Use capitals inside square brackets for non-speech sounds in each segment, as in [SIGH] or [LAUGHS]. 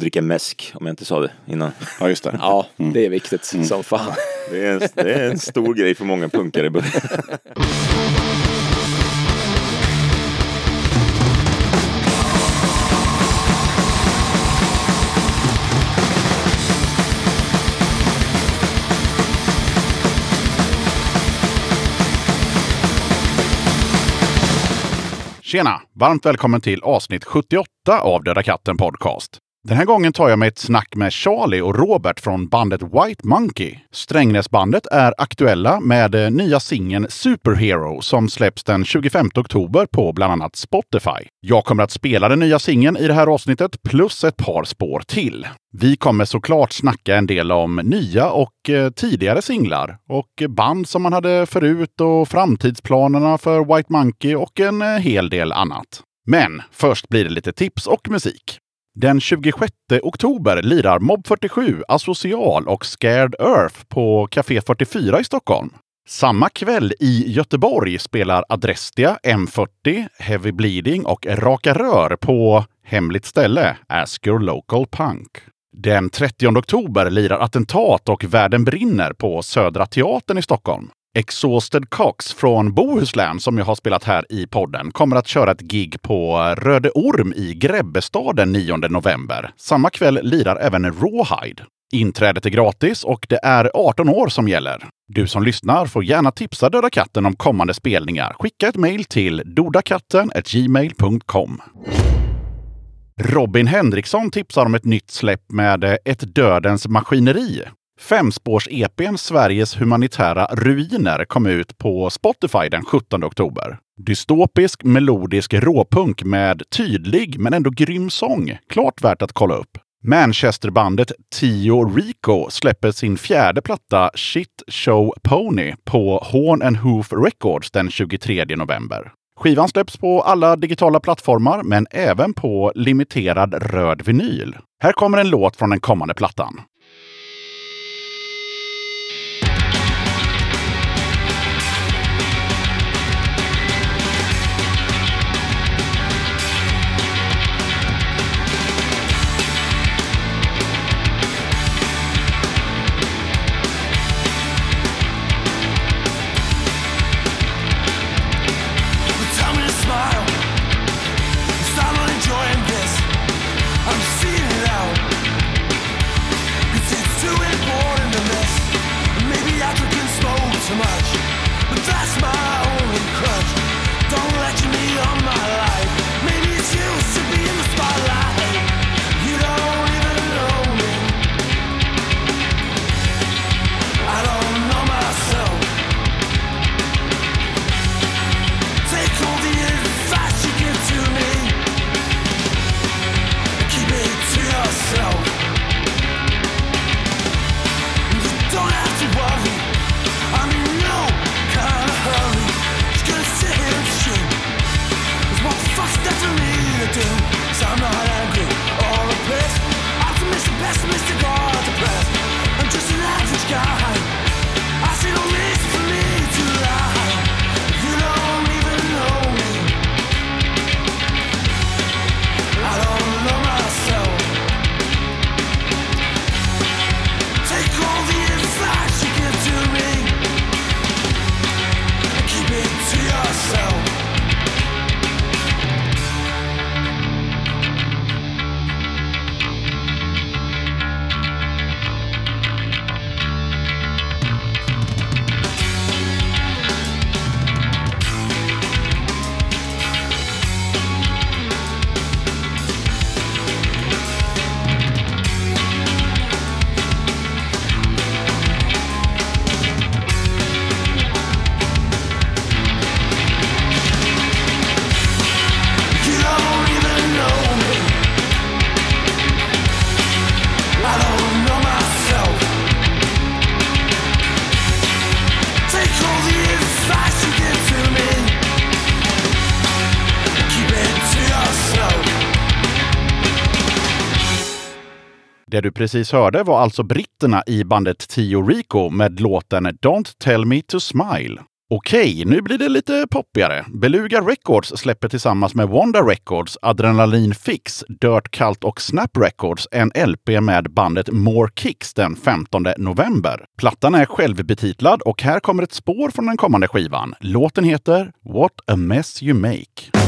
dricka mäsk, om jag inte sa det innan. Ja, just det. Ja, det är viktigt som fan. Det är, en, det är en stor grej för många punkare i början. Tjena! Varmt välkommen till avsnitt 78 av Döda katten Podcast. Den här gången tar jag mig ett snack med Charlie och Robert från bandet White Monkey. Strängnäsbandet är aktuella med eh, nya singeln Superhero som släpps den 25 oktober på bland annat Spotify. Jag kommer att spela den nya singeln i det här avsnittet plus ett par spår till. Vi kommer såklart snacka en del om nya och eh, tidigare singlar och band som man hade förut och framtidsplanerna för White Monkey och en eh, hel del annat. Men först blir det lite tips och musik. Den 26 oktober lirar Mob 47, Asocial och Scared Earth på Café 44 i Stockholm. Samma kväll i Göteborg spelar Adrestia, M40, Heavy Bleeding och Raka Rör på hemligt ställe, Ask Your Local Punk. Den 30 oktober lirar Attentat och Världen brinner på Södra Teatern i Stockholm. Exhausted Cox från Bohuslän, som jag har spelat här i podden, kommer att köra ett gig på Röde Orm i Grebbestad den 9 november. Samma kväll lirar även Rawhide. Inträdet är gratis och det är 18 år som gäller. Du som lyssnar får gärna tipsa Döda katten om kommande spelningar. Skicka ett mejl till dodakatten.gmail.com. Robin Henriksson tipsar om ett nytt släpp med Ett dödens maskineri. Femspårs-EPn Sveriges humanitära ruiner kom ut på Spotify den 17 oktober. Dystopisk melodisk råpunk med tydlig men ändå grym sång. Klart värt att kolla upp. Manchesterbandet Tio Rico släpper sin fjärde platta Shit Show Pony på Horn and Hoof Records den 23 november. Skivan släpps på alla digitala plattformar men även på limiterad röd vinyl. Här kommer en låt från den kommande plattan. Det du precis hörde var alltså britterna i bandet Tio Rico med låten Don't Tell Me To Smile. Okej, nu blir det lite poppigare. Beluga Records släpper tillsammans med Wanda Records, Adrenalin Fix, Dirt Cult och Snap Records en LP med bandet More Kicks den 15 november. Plattan är självbetitlad och här kommer ett spår från den kommande skivan. Låten heter What a mess you make.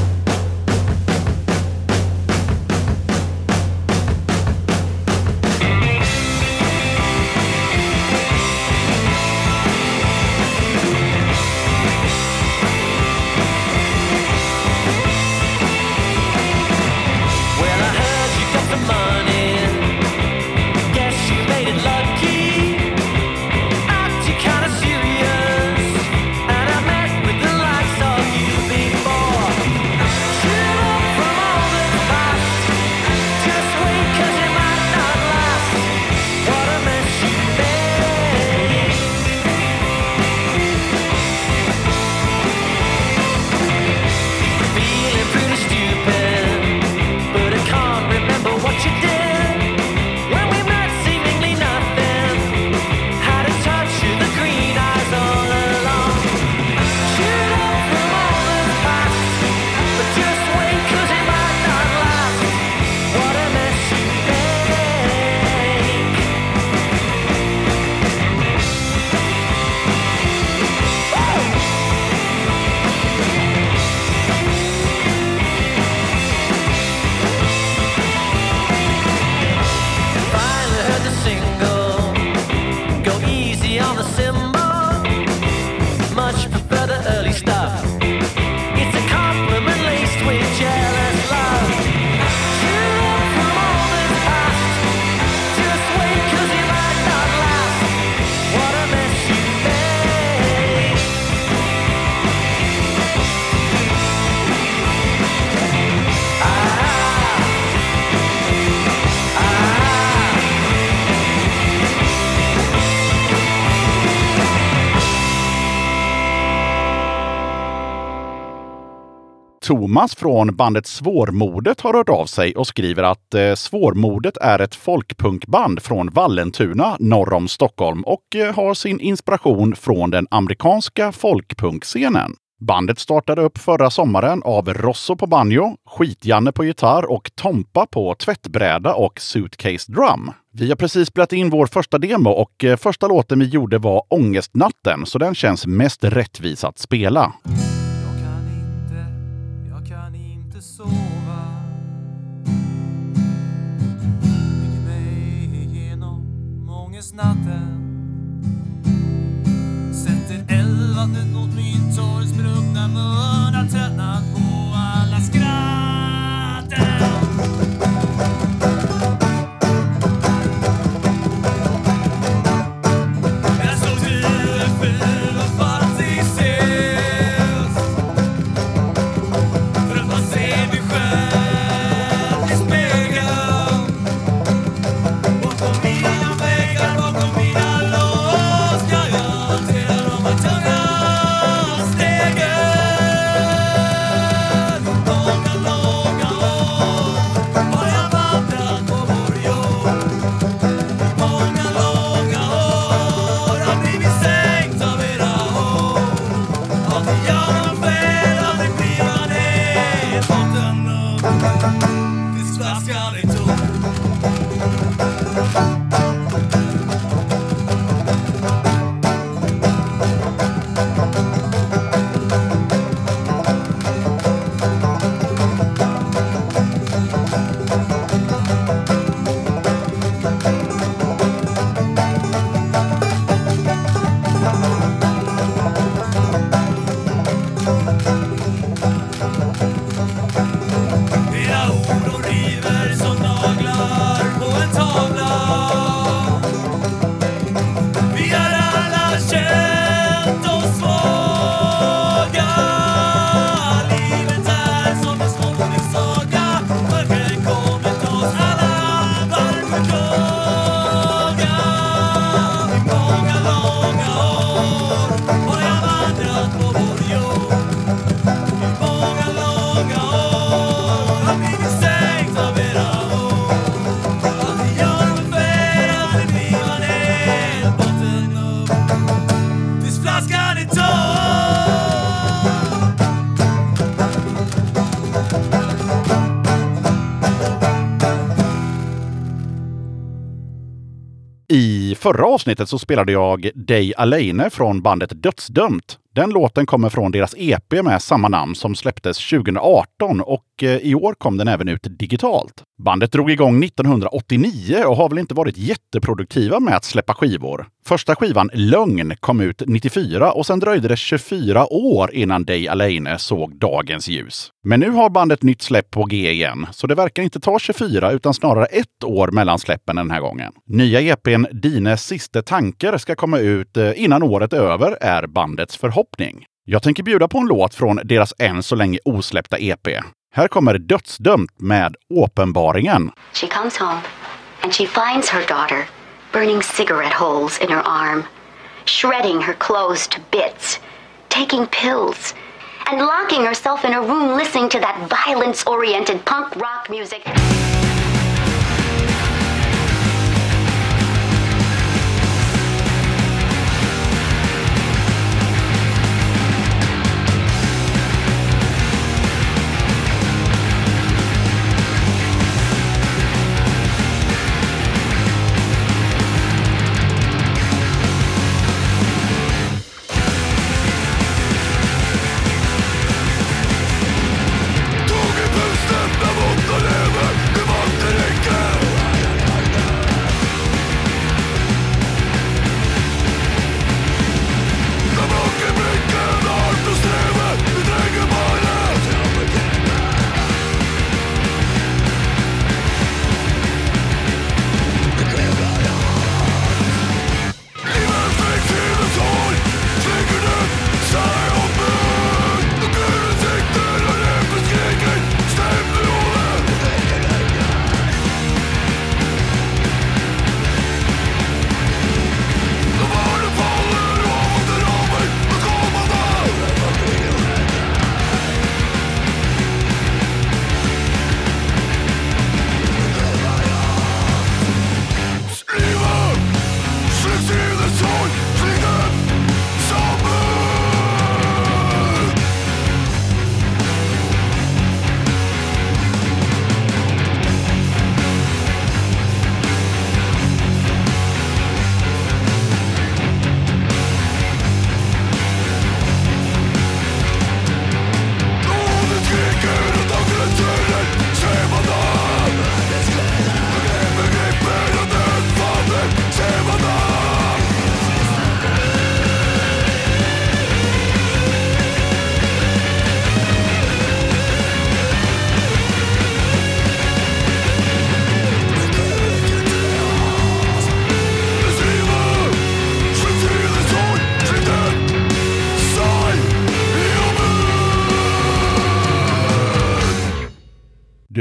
Thomas från bandet Svårmodet har hört av sig och skriver att eh, Svårmodet är ett folkpunkband från Vallentuna norr om Stockholm och eh, har sin inspiration från den amerikanska folkpunkscenen. Bandet startade upp förra sommaren av Rosso på banjo, Skitjanne på gitarr och Tompa på tvättbräda och suitcase drum. Vi har precis spelat in vår första demo och eh, första låten vi gjorde var Ångestnatten, så den känns mest rättvis att spela. Natten. Sätter eldvattnet mot min torrspruckna mun Har tröttnat på. Förra avsnittet så spelade jag Day Alene från bandet Dödsdömt. Den låten kommer från deras EP med samma namn som släpptes 2018 och eh, i år kom den även ut digitalt. Bandet drog igång 1989 och har väl inte varit jätteproduktiva med att släppa skivor. Första skivan Lögn kom ut 94 och sen dröjde det 24 år innan Day Alene såg dagens ljus. Men nu har bandet nytt släpp på G igen, så det verkar inte ta 24 utan snarare ett år mellan släppen den här gången. Nya EPn Dines sista tanker ska komma ut eh, innan året är över, är bandets förhoppning. Jag tänker bjuda på en låt från deras än så länge osläppta EP. Här kommer Dödsdömt med Åpenbaringen. She comes home and she finds her daughter burning cigarette holes in her arm, shredding her clothes to bits, taking pills, and locking herself in a room listening to that violence oriented punk rock music.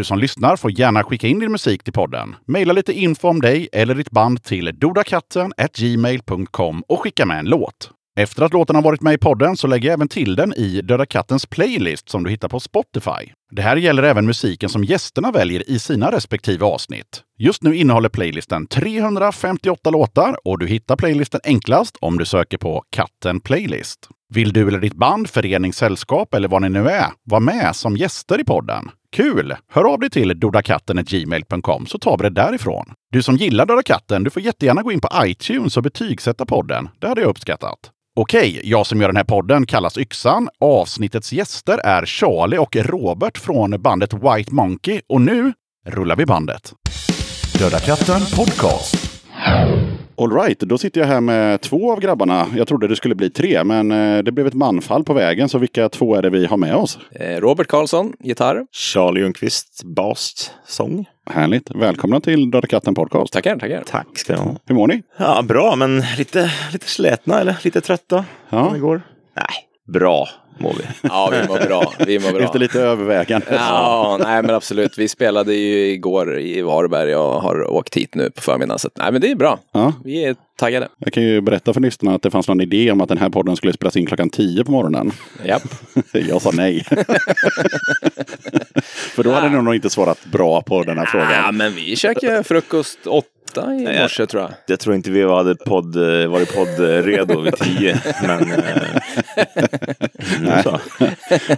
Du som lyssnar får gärna skicka in din musik till podden. Maila lite info om dig eller ditt band till dodakatten gmail.com och skicka med en låt. Efter att låten har varit med i podden så lägger jag även till den i Döda Kattens playlist som du hittar på Spotify. Det här gäller även musiken som gästerna väljer i sina respektive avsnitt. Just nu innehåller playlisten 358 låtar och du hittar playlisten enklast om du söker på Katten Playlist. Vill du eller ditt band, förening, sällskap eller vad ni nu är vara med som gäster i podden? Kul! Hör av dig till dodakatten.gmail.com så tar vi det därifrån. Du som gillar Döda katten, du får jättegärna gå in på iTunes och betygsätta podden. Det hade jag uppskattat. Okej, jag som gör den här podden kallas Yxan. Avsnittets gäster är Charlie och Robert från bandet White Monkey och nu rullar vi bandet. Döda katten podcast. Alright, då sitter jag här med två av grabbarna. Jag trodde det skulle bli tre, men eh, det blev ett manfall på vägen. Så vilka två är det vi har med oss? Eh, Robert Karlsson, gitarr. Charlie Ljungqvist, bas, sång. Härligt. Välkomna till Döda katten podcast. Tackar, tackar. Tack ska du ha. Hur mår ni? Ja, bra, men lite, lite slätna eller lite trötta. Ja. Igår. Nej, bra mår vi. Ja, vi mår bra. Vi mår bra. Efter lite övervägande. Ja, nej men absolut. Vi spelade ju igår i Varberg och har åkt hit nu på förmiddagen. Så att, nej men det är bra. Ja. Vi är taggade. Jag kan ju berätta för lyssnarna att det fanns någon idé om att den här podden skulle spelas in klockan 10 på morgonen. Japp. [LAUGHS] Jag sa nej. [LAUGHS] för då hade ni nog inte svarat bra på den här Ja, frågan. men vi käkade frukost åtta i morse tror jag. Jag tror inte vi hade podd, eh, varit poddredo vid tio. Men eh, [LAUGHS] så. [LAUGHS]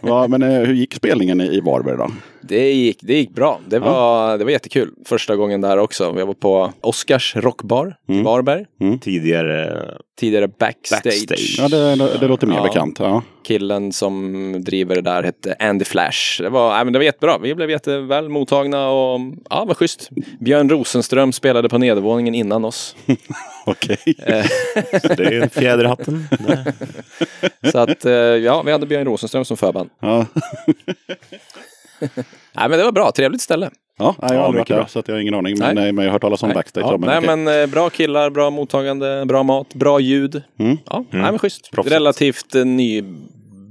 Ja, men eh, hur gick spelningen i i Varberg då? Det gick, det gick bra. Det var, det var jättekul. Första gången där också. Jag var på Oscars rockbar i Varberg. Tidigare Tidigare backstage. Backstage. Ja, det, det, det låter mer Ja. bekant. Ja. Killen som driver det där hette Andy Flash. Det var, nej, men det var jättebra. Vi blev jätteväl mottagna och ja, vad schysst. Björn Rosenström spelade på nedervåningen innan oss. [LAUGHS] Okej. det är en fjäder i hatten. [LAUGHS] Så att eh, ja, vi hade Björn Rosenström som förband. Ja. [LAUGHS] [LAUGHS] Nej, men det var bra. Trevligt ställe. Ja, nej, jag har aldrig varit där så att jag har ingen aning. Men, Nej. nej. men jag har hört talas om backstage. Ja, ja, men nej, okej. men eh, bra killar, bra mottagande, bra mat, bra ljud. Mm. Ja, nej, men schysst. Proffsigt. Relativt eh,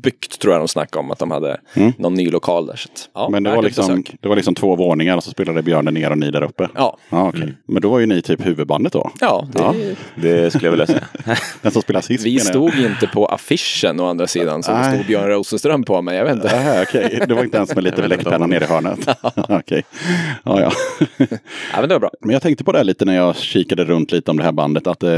nybyggt tror jag de snackade om att de hade någon ny lokal där. Så att, ja, Mm. men det var, liksom, det var liksom två våningar och så spelade Björn där nere och ni där uppe. Ja, Ja, okej. Men då var ju ni typ huvudbandet då. ja, det, Ja. Det skulle jag vilja säga. [LAUGHS] Den som spelar sist. vi stod inte på affischen å andra sidan som det stod Björn Rosenström på, men jag vet inte. Aha, okej. [LAUGHS] Det var inte ens med lite bläckpenna nere i hörnet. [LAUGHS] Okej. Ja, ja. Ja, men det var bra. Men jag tänkte på det här lite när jag kikade runt lite om det här bandet. Att eh,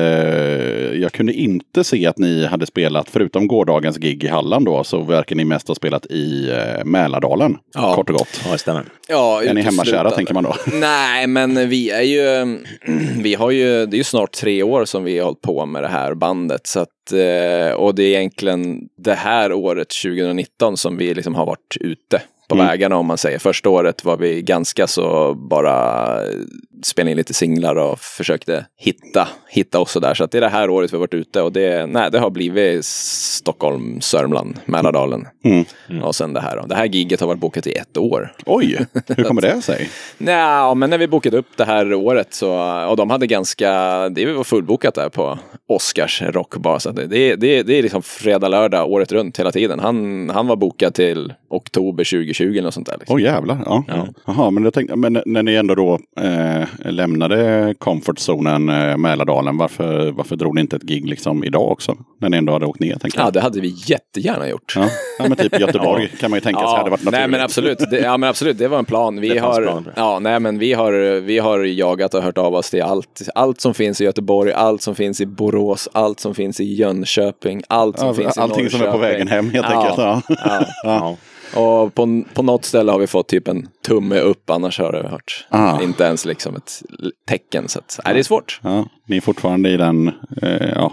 jag kunde inte se att ni hade spelat, förutom gårdagens gig i Halland då, så verkar ni mest ha spelat i eh, Mälardalen. Ja. Kort och gott. Ja, det stämmer. Ja, Är ni hemmakära tänker man då? [LAUGHS] Nej, men vi är ju, [CLEARS THROAT] vi har ju, det är ju snart tre år som vi har hållit på med det här bandet. Så att, eh, och det är egentligen det här året, 2019, som vi liksom har varit ute på Mm. vägarna om man säger. Första året var vi ganska så bara spelade in lite singlar och försökte hitta, hitta oss och där. Så att det är det här året vi har varit ute och det, nej, det har blivit Stockholm, Sörmland, Mälardalen. Mm. Och sen det här då. Det här giget har varit bokat i ett år. Oj, hur kommer [LAUGHS] det sig? Nej, men när vi bokade upp det här året så, och de hade ganska, det var fullbokat där på Oscars rockbar. Så det, det, det, det är liksom fredag, lördag året runt hela tiden. Han, han var bokad till oktober 2020 eller något sånt där. Liksom. Åh jävlar. Ja. Jaha, men, jag tänkte, men när ni ändå då eh, lämnade comfortzonen eh, Mälardalen, varför, varför drog ni inte ett gig liksom idag också? När ni ändå hade åkt ner, tänker jag. Ja, det hade vi jättegärna gjort. Ja, ja men typ [LAUGHS] Göteborg kan man ju tänka sig hade varit naturligt. nej men absolut, det, ja men absolut, det var en plan. Vi har, det. ja, nej men vi har, vi har jagat och hört av oss till allt. Allt som finns i Göteborg, allt som finns i Borås, allt som finns i Jönköping, allt som Ja, finns i allting som är på Norrköping. vägen hem helt Ja, enkelt. Ja. Ja. [LAUGHS] Och på, på något ställe har vi fått typ en tumme upp, annars har det hört. Ah. Inte ens liksom ett tecken. Så att, nej, det är svårt. Ja, ni är fortfarande i den eh, ja,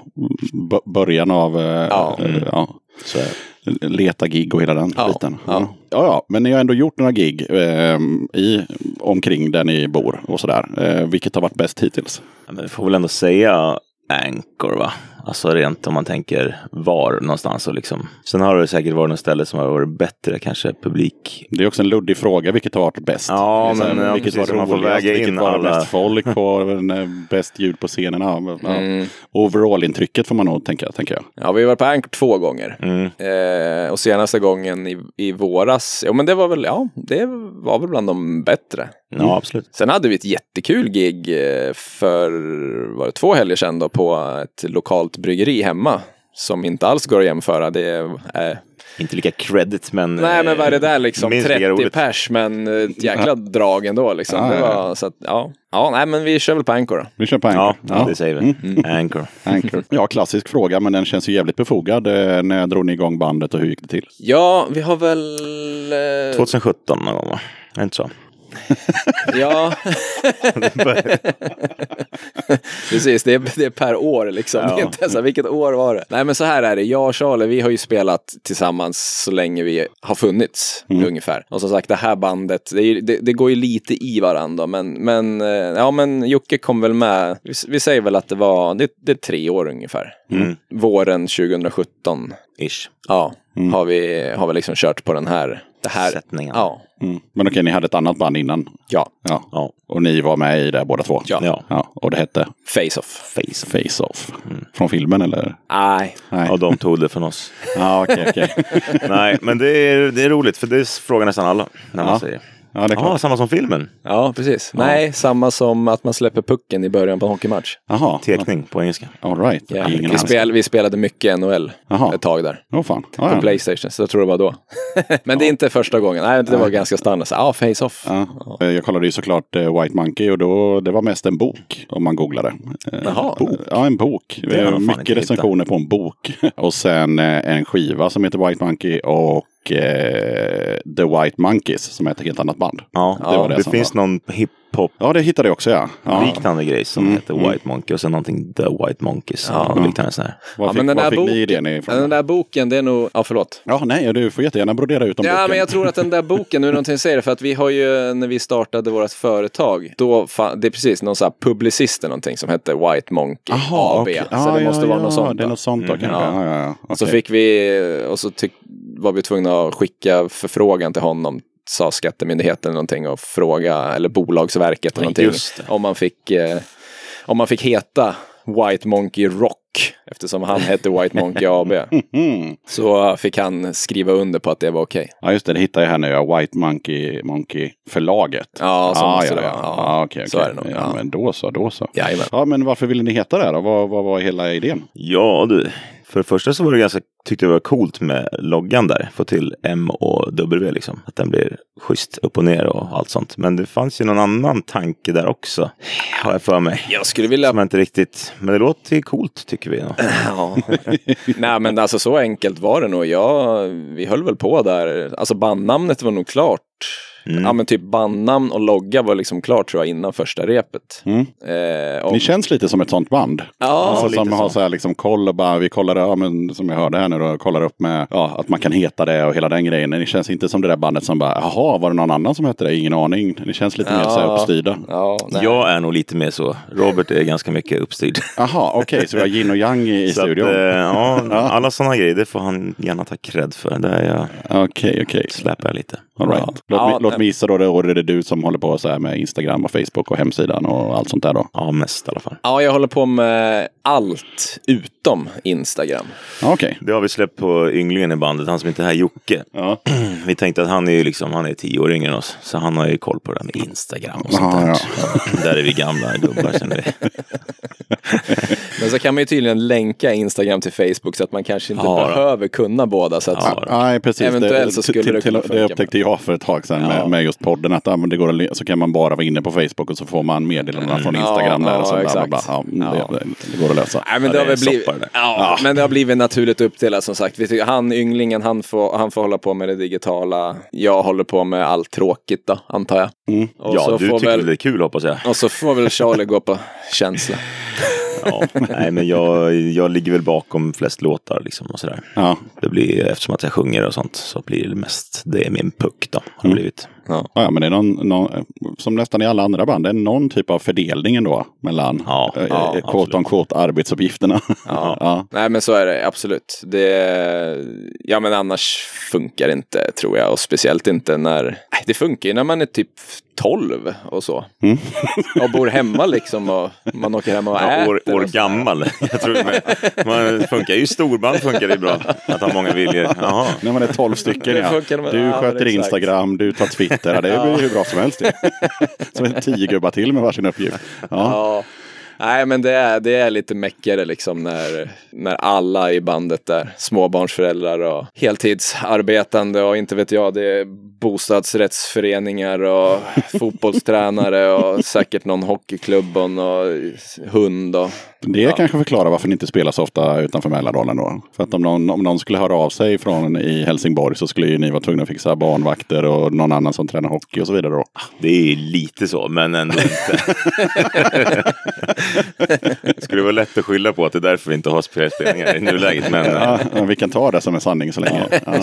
början av eh, Ja. eh, ja, Så leta gig och hela den Ja, biten. ja. Ja. Ja, ja, men ni har ändå gjort några gig eh, i, omkring där ni bor och sådär. Eh, vilket har varit bäst hittills? Ja, men vi får väl ändå säga Anchor va? Alltså rent om man tänker var någonstans och liksom. Sen har det säkert varit något ställe som har varit bättre, kanske publik. Det är också en luddig fråga, vilket har varit bäst? Ja, så här, men ja, vilket precis, var man får roligast? väga in vilket var alla- bäst folk på? [LAUGHS] eh, bäst ljud på scenen? Ja, men, ja. Mm. Overall-intrycket får man nog tänka, tänker jag. Ja, vi har varit på Anchor två gånger. Mm. Eh, och senaste gången i, i våras, ja men det var väl, ja, det var väl bland de bättre. Ja, absolut. Sen hade vi ett jättekul gig eh, för var det två helger sedan då på ett lokalt bryggeri hemma. Som inte alls går att jämföra. Det är, eh, Inte lika credit men... nej men vad är det där liksom? minst lika 30 roligt. pers men eh, ett jäkla drag ändå liksom. Ja, det ja, var, så att, ja. ja, nej men vi kör väl på Anchor då. Vi kör på Anchor. Ja, det säger vi. Anchor. Anchor. Ja, klassisk fråga, men den känns ju jävligt befogad. Eh, När drog ni igång bandet och hur gick det till? Ja, vi har väl... Eh, 2017 någon gång va? Är inte så? [LAUGHS] Ja. [LAUGHS] Precis, det är, det är per år liksom. Det är inte så här, vilket år var det? Nej men så här är det, jag och Charlie vi har ju spelat tillsammans så länge vi har funnits ungefär. Och som sagt det här bandet, det, är, det, det går ju lite i varandra men, men, eh, ja, men Jocke kom väl med, vi, vi säger väl att det var, det, det är tre år ungefär. Mm. Våren 2017, Ish. ja, har vi har vi liksom kört på den här, det här. Sättningen. Ja, Mm. Men okej, ni hade ett annat band innan? ja, Ja. Ja. Och ni var med i det båda två? Ja. Ja. ja. Och det hette face-off. Face. Face Off? Från filmen eller? Nej, Nej. Ja, de tog det från oss. Ja, okej, okej. [LAUGHS] Nej, men det är, det är roligt för det frågar nästan alla när man Ja. säger. Ja, det är klart. samma som filmen. Ja, precis. Nej, samma som att man släpper pucken i början på en hockeymatch. Jaha. Tekning på engelska. All right. Ja, Ingen vi, aning. spel, vi spelade mycket NHL Jaha. ett tag där. Åh fan. Ja, På ja. Playstation, så jag tror det var då. [LAUGHS] Men det är inte första gången. Nej, det var ganska standard. Så, Ja, face-off. Ja. Eh, Jag kollade ju såklart eh, White Monkey och då, det var mest en bok om man googlade. Eh, Jaha. Bok. Ja, en bok. har jag Eh, fan inte Mycket hittat. recensioner på en bok. [LAUGHS] Och sen eh, en skiva som heter White Monkey och eh, The White Monkeys som är ett helt annat band. Ja, det var det det finns var. någon hiphop Ja, det hittade jag också ja. ja. liknande grej som Mm, heter mm. White Monkey och sen någonting The White Monkeys. Ja. Ja. Liknande här. Var Ja, fick, men den var där fick ni boken- idén ifrån? Den där boken, det är nog... Ja, förlåt. Ja, nej, du får jättegärna brodera ut om Ja, boken. men jag tror att den där boken, nu är det någonting jag säger, för att vi har ju, när vi startade vårt företag, då, det är precis någon sån här publicist eller någonting som hette White Monkey Jaha, AB. okej. Så Ja, det måste ja, vara ja, något sånt. Det är något sånt då Mm, kanske. ja. Ja, ja, ja. Och så fick vi, och så tyck, var vi tvungna att skicka förfrågan till honom, sa Skattemyndigheten någonting och fråga, eller Bolagsverket eller någonting, om man fick, eh, om man fick heta White Monkey Rock, eftersom han hette White Monkey [LAUGHS] AB. [LAUGHS] Så fick han skriva under på att det var okej. Ja, just det. Det hittar jag här nu. Ja. White Monkey, Monkey förlaget. Ja, så ah, måste ja, det ja. vara. Ja, Ja, okej, så okej. är det nog, Ja, ja. men då så, då så. Jajamän. Ja, men varför ville ni heta det här då? Vad, vad var hela idén? Ja du, för det första så var det ganska, tyckte jag det var coolt med loggan där. Få till M och W liksom. Att den blir schysst upp och ner och allt sånt. Men det fanns ju någon annan tanke där också. Har jag för mig. Jag skulle vilja Som jag inte riktigt, men det låter ju coolt tycker vi. [LAUGHS] Ja. Nej men alltså så enkelt var det nog. Ja, vi höll väl på där. Alltså bandnamnet var nog klart. Mm. Ja men typ bandnamn och logga var liksom klart tror jag innan första repet. Mm. Eh, och, Ni känns lite som ett sånt band. ja, Alltså, lite som så. har så här liksom koll och bara, vi kollar, ja, men, som jag hörde här nu då, kollar upp med ja, att man kan heta det och hela den grejen. Ni känns inte som det där bandet som bara, jaha, var det någon annan som hette det? Ingen aning. Ni känns lite mer så här Ja. uppstyrda. ja, nej. Jag är nog lite mer så. Robert är ganska mycket uppstyrd. Jaha, okej, så vi har yin och yang i, i Så att, studion. eh, ja, [LAUGHS] alla sådana grejer, det får han gärna ta cred för. Det är jag, Okej, okej. släpar jag lite. All right. Ja. Låt, Ja, mig, låt mig gissa då, då är det du som håller på så här med Instagram och Facebook och hemsidan och allt sånt där då? Ja, mest i alla fall. Ja, jag håller på med allt utom Instagram. Okej. Det har vi släppt på ynglingen i bandet, han som inte är här, Jocke. Ja. [CLEARS THROAT] Vi tänkte att han är ju liksom, han är tio år yngre än oss. Så han har ju koll på det där med Instagram och sånt Ja, där. [LAUGHS] Där är vi gamla gubbar känner vi. [LAUGHS] Men så kan man ju tydligen länka Instagram till Facebook så att man kanske inte Ja. behöver kunna båda. Så att, Ja. Nej, precis. Eventuellt så skulle det till, kunna Det funka, upptäckte jag för ett tag sedan med, Ja. med just podden. Att ja, men det går så kan man bara vara inne på Facebook och så får man meddelanden från Ja, Instagram där. ja, och så bla, bla, exakt. bla. Ja, mm, Ja. Det, det går att lösa. Nej, men det har det väl blivit, ja, men det har blivit naturligt uppdelat som sagt. Vi tycker, han ynglingen, han får, han får hålla på med det digitala. Jag håller på med allt tråkigt då, antar jag. Mm. Och, Ja, så du får tycker väl det är kul hoppas jag. och så får väl Charlie gå på känsla. [LAUGHS] Ja. Nej, men jag, jag ligger väl bakom flest låtar liksom och sådär. Ja. Det blir, eftersom att jag sjunger och sånt så blir det mest, det är min puck då. Har Mm. blivit. Ja. Ja, men det är någon, någon, som nästan i alla andra band, det är någon typ av fördelning ändå mellan Ja, eh, ja, quote absolut. on quote arbetsuppgifterna. Ja. [LAUGHS] ja. Nej men så är det absolut. Det, ja men annars funkar det inte tror jag. Och speciellt inte när, nej, det funkar ju när man är typ 12 och så. Mm. Och bor hemma liksom och man åker hem och Ja, äter. år, år och gammal. Jag tror med, man funkar ju i storband funkar det bra. Att ha många viljor. Jaha. När man är 12 stycken ja. funkar med- Du ja, sköter. Instagram, du tar Twitter. Ja, det blir hur bra som helst det. [LAUGHS] Som är tio gubbar till med varsin uppgift. Ja. Nej men det är, det är lite meckigare liksom när, när alla i bandet är småbarnsföräldrar och heltidsarbetande och inte vet jag, det är bostadsrättsföreningar och [LAUGHS] fotbollstränare och säkert någon hockeyklubb och hund och Det kanske förklarar varför ni inte spelar så ofta utanför Mälardalen då. För att om någon, om någon skulle höra av sig från i Helsingborg så skulle ju ni vara tvungna att fixa barnvakter och någon annan som tränar hockey och så vidare då. Det är lite så, men ändå inte. [LAUGHS] det skulle vara lätt att skylla på att det är därför vi inte har spelningar i nuläget. Men Ja, ja, vi kan ta det som en sanning så länge. Ja.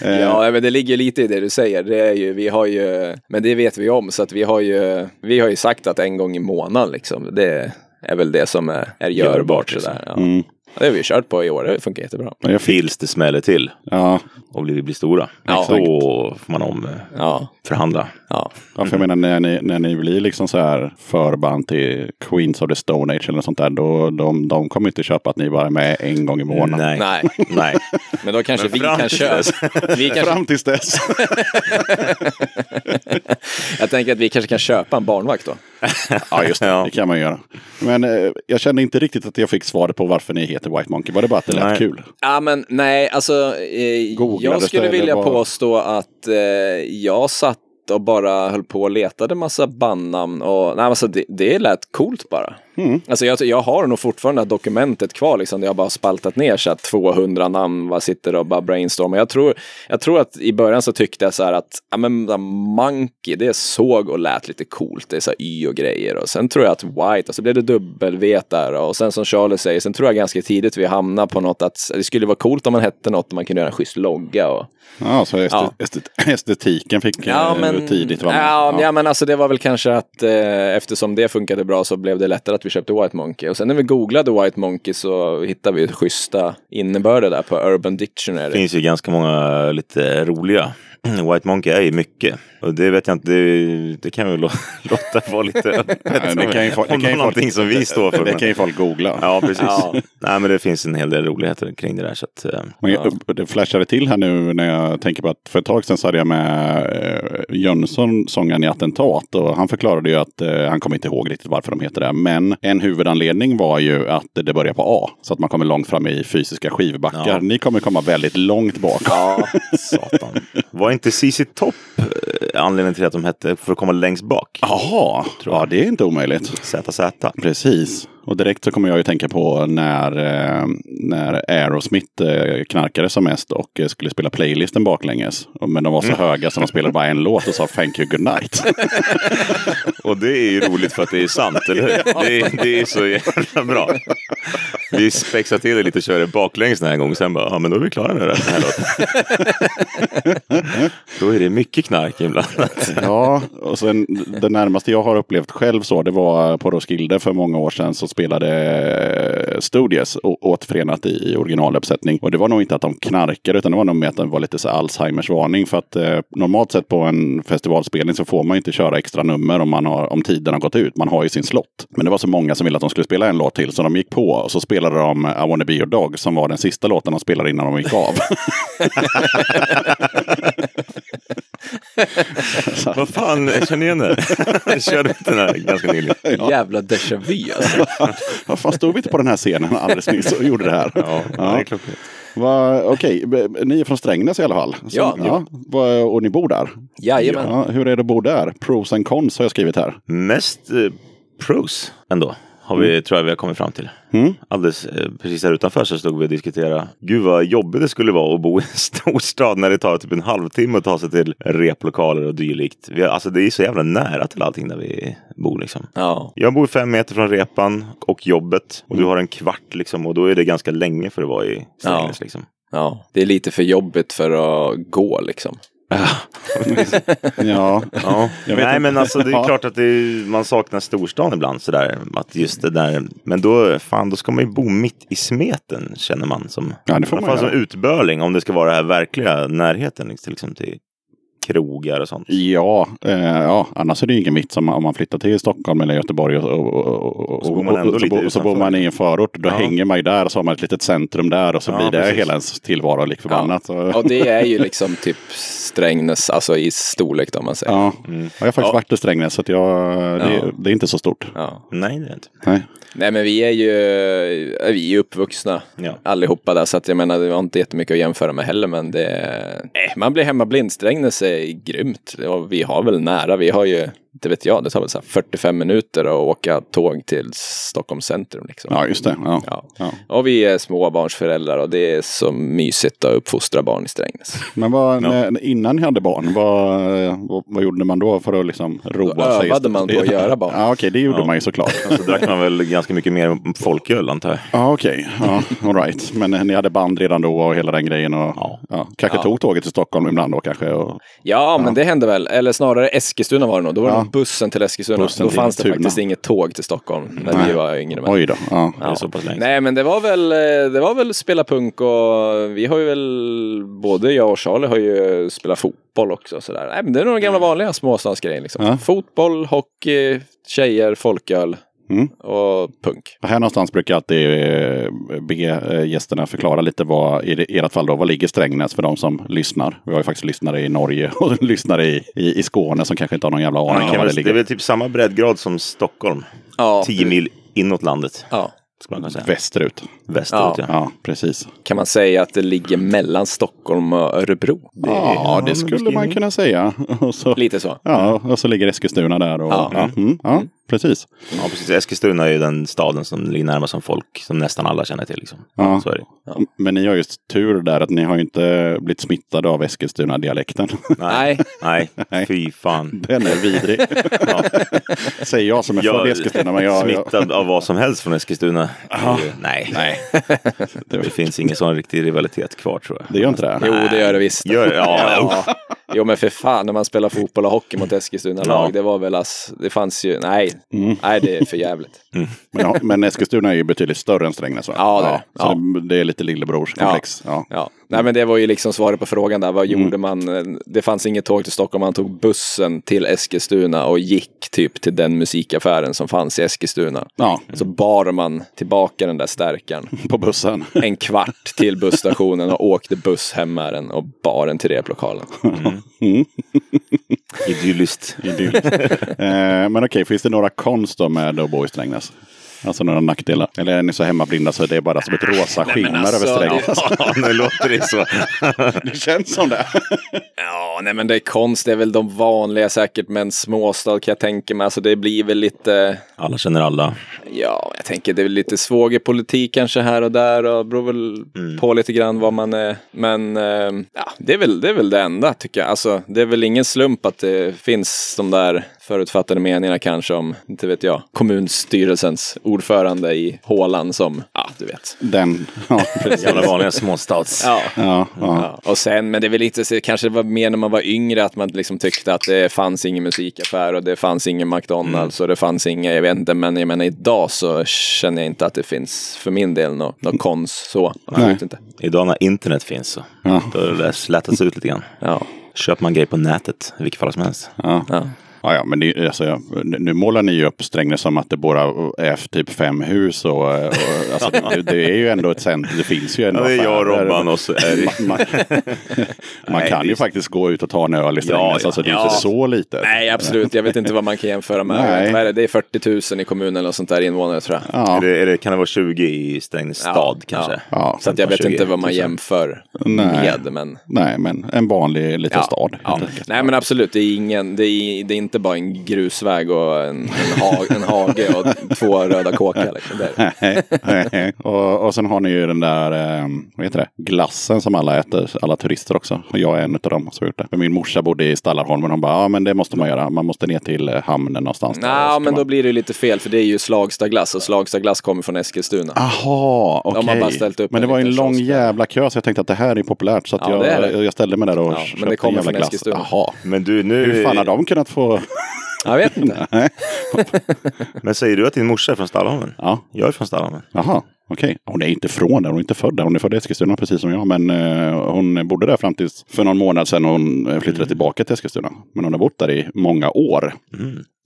Eh, Ja, men det ligger lite i det du säger. Det är ju, vi har ju, men det vet vi om, så att vi har ju, vi har ju sagt att en gång i månaden liksom, det är väl det som är, är görbart. Görbart, liksom. Sådär, ja. Mm. Det har vi kört på i år, det funkar jättebra. Men jag Tills det smäller till ja, och vi blir stora. Ja. Då får man om eh, Ja, förhandla. ja. ja, för jag menar när ni, när ni blir liksom så här förband till Queens of the Stone Age eller något sånt där. Då, de, de kommer inte köpa att ni bara är med en gång i månaden. Nej. Nej, [LAUGHS] Nej. men då kanske Men vi kan köra. [LAUGHS] Vi kanske, Fram tills dess. [LAUGHS] jag tänker att vi kanske kan köpa en barnvakt då. ja, just det. Ja. Det kan man göra. Men eh, jag kände inte riktigt att jag fick svaret på varför ni heter White Monkey. Var det bara att det lät Nej. kul? Ja men nej, alltså eh, jag skulle vilja vad? påstå att eh, jag satt och bara höll på och letade massa bandnamn och nej alltså det, det lät coolt bara. Alltså jag, jag har nog fortfarande dokumentet kvar liksom, där jag bara spaltat ner så att 200 namn, bara sitter och bara brainstormar. Jag tror, jag tror att i början så tyckte jag så här att, ja men Monkey, det såg och lät lite coolt, det är så Y och grejer. Och sen tror jag att White, och så blev det dubbel-V där. Och sen som Charlie säger, sen tror jag ganska tidigt vi hamnar på något att det skulle vara coolt om man hette något och man kunde göra en schysst logga. Och, Ja, så estet, Ja. estet, estetiken fick ja, tidigt vara ja, ja. men alltså det var väl kanske att eh, eftersom det funkade bra så blev det lättare att vi köpte White Monkey. Och sen när vi googlade White Monkey så hittade vi schyssta innebörder där på Urban Dictionary. Det finns ju ganska många lite roliga. White Monkey är ju mycket. Och det vet jag inte, det, det kan vi väl lå- [LAUGHS] låta vara lite öppet. Nej, det kan ju folk- Om någonting som vi står för. [LAUGHS] Det kan ju folk googla. Ja, precis. Ja. Nej, men det finns en hel del roligheter kring det där. Så att, eh, Men jag, det flashade till här nu när jag tänker på att för ett tag sedan så hade jag med eh, Jönsson, sångaren i Attentat. Och han förklarade ju att, eh, han kommer inte ihåg riktigt varför de heter det. Men en huvudanledning var ju att det börjar på A. Så att man kommer långt fram i fysiska skivbackar. Ja. Ni kommer komma väldigt långt bak. Ja, satan. [LAUGHS] Var inte CC Topp eh, anledningen till att de hette för att komma längst bak? Jaha, ja det är inte omöjligt. ZZ. Precis. Och direkt så kommer jag ju tänka på när, eh, när Aerosmith eh, knarkade som mest och eh, skulle spela playlisten baklänges. Men de var så höga så de spelade bara en [LAUGHS] låt och sa Thank you good night. [LAUGHS] Och det är ju roligt för att det är sant, eller hur? [LAUGHS] Det, är- det är så jävla bra. Vi spexar till det lite och kör det baklänges den här gången. Sen bara, ja men då är vi klara då, den här låten. Då är det mycket knark inblandat. ja, och sen det närmaste jag har upplevt själv så, det var på Roskilde för många år sedan så spelade eh, Studios återförenat i, originaluppsättning. Och det var nog inte att de knarkade utan det var nog med att det var lite så Alzheimers varning. För att eh, normalt sett på en festivalspelning så får man ju inte köra extra nummer om, man har, om tiden har gått ut. Man har ju sin slott. Men det var så många som ville att de skulle spela en låt till så de gick på och så spelade de I wanna be your dog som var den sista låten de spelade innan de gick av. [LAUGHS] Vad fan, jag känner igen det. Jag [LAUGHS] körde den här ganska nyligen. Jävla déjà vu alltså. Vad fan stod vi inte på den här scenen alldeles nyss och gjorde det här? Ja, det är klockrent. Va, Okej, ni är från Strängnäs i alla fall. Så, Ja. ja. Va, och ni bor där? Jajamän. Ja, hur är det att bo där? Pros and cons har jag skrivit här. Mest eh, pros ändå. Har vi, tror jag vi har kommit fram till. Mm. Alldeles eh, precis här utanför så stod vi och diskuterade. Gud vad jobbigt det skulle vara att bo i en [LAUGHS] storstad när det tar typ en halvtimme att ta sig till replokaler och dylikt. Vi alltså det är så jävla nära till allting där vi bor liksom. Ja. Jag bor fem meter från repan och jobbet och du har en kvart liksom och då är det ganska länge för att vara i Strängnäs Ja. liksom. ja, det är lite för jobbigt för att gå liksom. Ja, Ja. Jag vet Nej inte. men alltså det är klart att det är, man saknar storstan ibland sådär. Att just det där. Men då, fan, då ska man ju bo mitt i smeten känner man. Som, Ja, det får man som utbörling om det ska vara den här verkliga närheten liksom till krogar och sånt. ja, eh, ja, annars är det ju ingen vits om, om man flyttar till Stockholm eller Göteborg och, och, och, och, Så bor man ändå så, lite så bor man i en förort. Då Ja. hänger man ju där och så har man ett litet centrum där och så Ja, blir det precis. hela ens tillvaro lik förbannat. Så- Och det är ju liksom typ Strängnäs, alltså i storlek om man säger. Ja, jag har faktiskt Ja. varit i Strängnäs så jag, det, Ja. det är inte så stort. Ja. Nej det är inte. Nej. Nej men vi är ju vi är uppvuxna Ja. allihopa där så att jag menar det var inte jättemycket att jämföra med heller men det nej, man blir hemmablind. Strängnäs är grymt och vi har väl nära. Vi har ju inte vet jag, det tar väl så här 45 minuter att åka tåg till Stockholms centrum liksom. Ja, just det. Ja. Ja. Ja. Och vi är småbarnsföräldrar och det är så mysigt att uppfostra barn i Strängnäs. Men vad, när, innan ni hade barn, vad, vad, vad gjorde man då för att liksom roa Då sig? övade man på att göra barn. Ja, okej, det gjorde Ja. man ju såklart. Så drack man väl ganska mycket mer folköl antar jag. Ja, okej. Ja, all right. Men eh, ni hade band redan då och hela den grejen. Och, Ja. ja. kanske Ja. tog tåget till Stockholm ibland då kanske. Och, Ja, men det hände väl. Eller snarare Eskilstuna var det nog. Då var det Ja. bussen till Eskilstuna. Bussen då till fanns det Tuna. faktiskt inget tåg till Stockholm när vi Nej. var yngre. Men... oj då. Ja. Det är så pass länge sedan. Nej men det var väl, eh, det var väl spela punk och vi har ju väl, både jag och Charlie har ju spelat fotboll också. Sådär. Nej men det är nog de gamla vanliga småstadsgrejer liksom. Ja. Fotboll, hockey, tjejer, folköl Mm. och punk. Här någonstans brukar jag alltid eh, be eh, gästerna förklara lite vad, i det- ert fall då, vad ligger Strängnäs för de som lyssnar? Vi har ju faktiskt lyssnare i Norge [LAUGHS] och lyssnare i, i, i Skåne som kanske inte har någon jävla aning Man om var det det är ligger. väl typ samma breddgrad som Stockholm. Ja, 10 mil inåt landet. ja. Skulle man kunna säga. Västerut. Västerut Ja. ja. Ja, precis. Kan man säga att det ligger mellan Stockholm och Örebro? Ja, det skulle man kunna säga. [LAUGHS] Och så, Lite så. ja, och så ligger Eskilstuna där. Och, Ja. ja. Mm, ja, precis. Ja, precis. Eskilstuna är ju den staden som ligger närmast som folk, som nästan alla känner till. Liksom. Ja. Så är det. Men ni har just tur där att ni har ju inte blivit smittade av Eskilstuna-dialekten. Nej. [LAUGHS] Nej, Nej. fy fan. Den är vidrig. [LAUGHS] Ja. Säger jag som är född i Eskilstuna. Men jag, jag, Smittad av vad som helst från Eskilstuna. Nej. nej, det finns ingen sån riktig rivalitet kvar tror jag. det gör inte det. Jo, det gör det visst. Gör, ja, Ja. Jo, men för fan, när man spelar fotboll och hockey mot Eskilstuna-lag, Ja. det var väl ass, det fanns ju, nej, nej det är för jävligt. Men, ja, men Eskilstuna är ju betydligt större än Strängnäs va? Ja, det är det. Så Ja. det, är lite lillebrorskomplex. Ja. Ja, nej men det var ju liksom svaret på frågan där, vad gjorde man? Det fanns inget tåg till Stockholm, man tog bussen till Eskilstuna och gick typ till den musikaffären som fanns i Eskilstuna. ja, Så bar man tillbaka den där stärkaren [LAUGHS] på bussen. en kvart till busstationen och åkte buss hem med den och bar den till replokalen. [LAUGHS] idylliskt. Idylliskt. eh, men okej, finns det några konst då med att bo i Strängnäs? Alltså några nackdelar? Eller är ni så hemmablinda så det är bara som ett rosa skimmer alltså, över Strängnäs? [LAUGHS] Ja, nu låter det så. [LAUGHS] Det känns som det. [LAUGHS] Ja, nej men det är konst, det är väl de vanliga säkert, men småstad kan jag tänka mig. Alltså det blir väl lite, Alla känner alla. ja, jag tänker det är väl lite svågerpolitik kanske här och där och beror väl på lite grann vad man är. Men eh, ja, det är, väl, det är väl det enda tycker jag. Alltså det är väl ingen slump att det finns de där förutfattade meningarna kanske om, inte vet jag, kommunstyrelsens ordförande i Håland som, ja du vet. Den, ja [LAUGHS] precis. Gamla vanliga småstads. Ja. Ja, ja. Ja, och sen, men det är väl lite, så- kanske det var mer när man var yngre att man liksom tyckte att det fanns ingen musikaffär och det fanns ingen McDonalds och det fanns inga, jag vet inte, men jag menar idag så känner jag inte att det finns för min del något nå konst så. Absolut inte. Idag när internet finns så Ja. då har det slätats ut lite grann. Ja. Köper man grejer på nätet i vilket fall som helst. Ja. Ja. Ja, ja, men det, alltså, nu målar ni ju upp Strängnäs som att det bara är typ fem hus och, och alltså, [LAUGHS] det, det är ju ändå ett centrum. Det finns ju ändå Ja, det är jag och. Robban och så är det... Man, [LAUGHS] man, man Nej, kan ju faktiskt gå ut och ta en öl i Strängnäs. ja, alltså, det är ja. inte så litet. Nej, absolut. Jag vet inte vad man kan jämföra med. Nej. Vad är det? det är 40 000 i kommunen och sånt där invånare tror jag. Ja. Är det, är det, kan det vara 20 i Strängnäs Ja, stad kanske? ja. Ja, Så att jag vet 20 inte vad man 000. jämför Nej. med. Men... Nej, men en vanlig liten Ja, stad. ja. Nej men absolut, det är, ingen, det är, det är inte bara en grusväg och en, en, ha, en hage och två röda kåkar. Liksom. Det Nej, nej. och, och sen har ni ju den där, eh, vad heter det, glassen som alla äter, alla turister också. Och jag är en av dem som har gjort det. För min morsa bodde i Stallarholmen och hon bara, ja men det måste man göra. Man måste ner till eh, hamnen någonstans. Nej, men kan då man... blir det lite fel för det är ju Slagstadglass och Slagstadglass kommer från Eskilstuna. Aha, okej. Upp Men det en var en lång jävla kö så jag tänkte att det här är populärt. Så att Ja, jag, det är det. jag ställde mig där och Ja, men köpte det en kommer jävla från glass. Eskilstuna. Jaha. Men du, nu... Hur fan har de kunnat få... [LAUGHS] Jag vet inte. Men säger du att din morsa är från Stallholmen? Ja, Jag är från Stallholmen. Jaha, okej. Hon är inte från där, hon är inte född där. Hon är född i Eskilstuna precis som jag. Men eh, hon bodde där fram tills för någon månad sedan hon eh, flyttade tillbaka till Eskilstuna. Men hon har bott där i många år.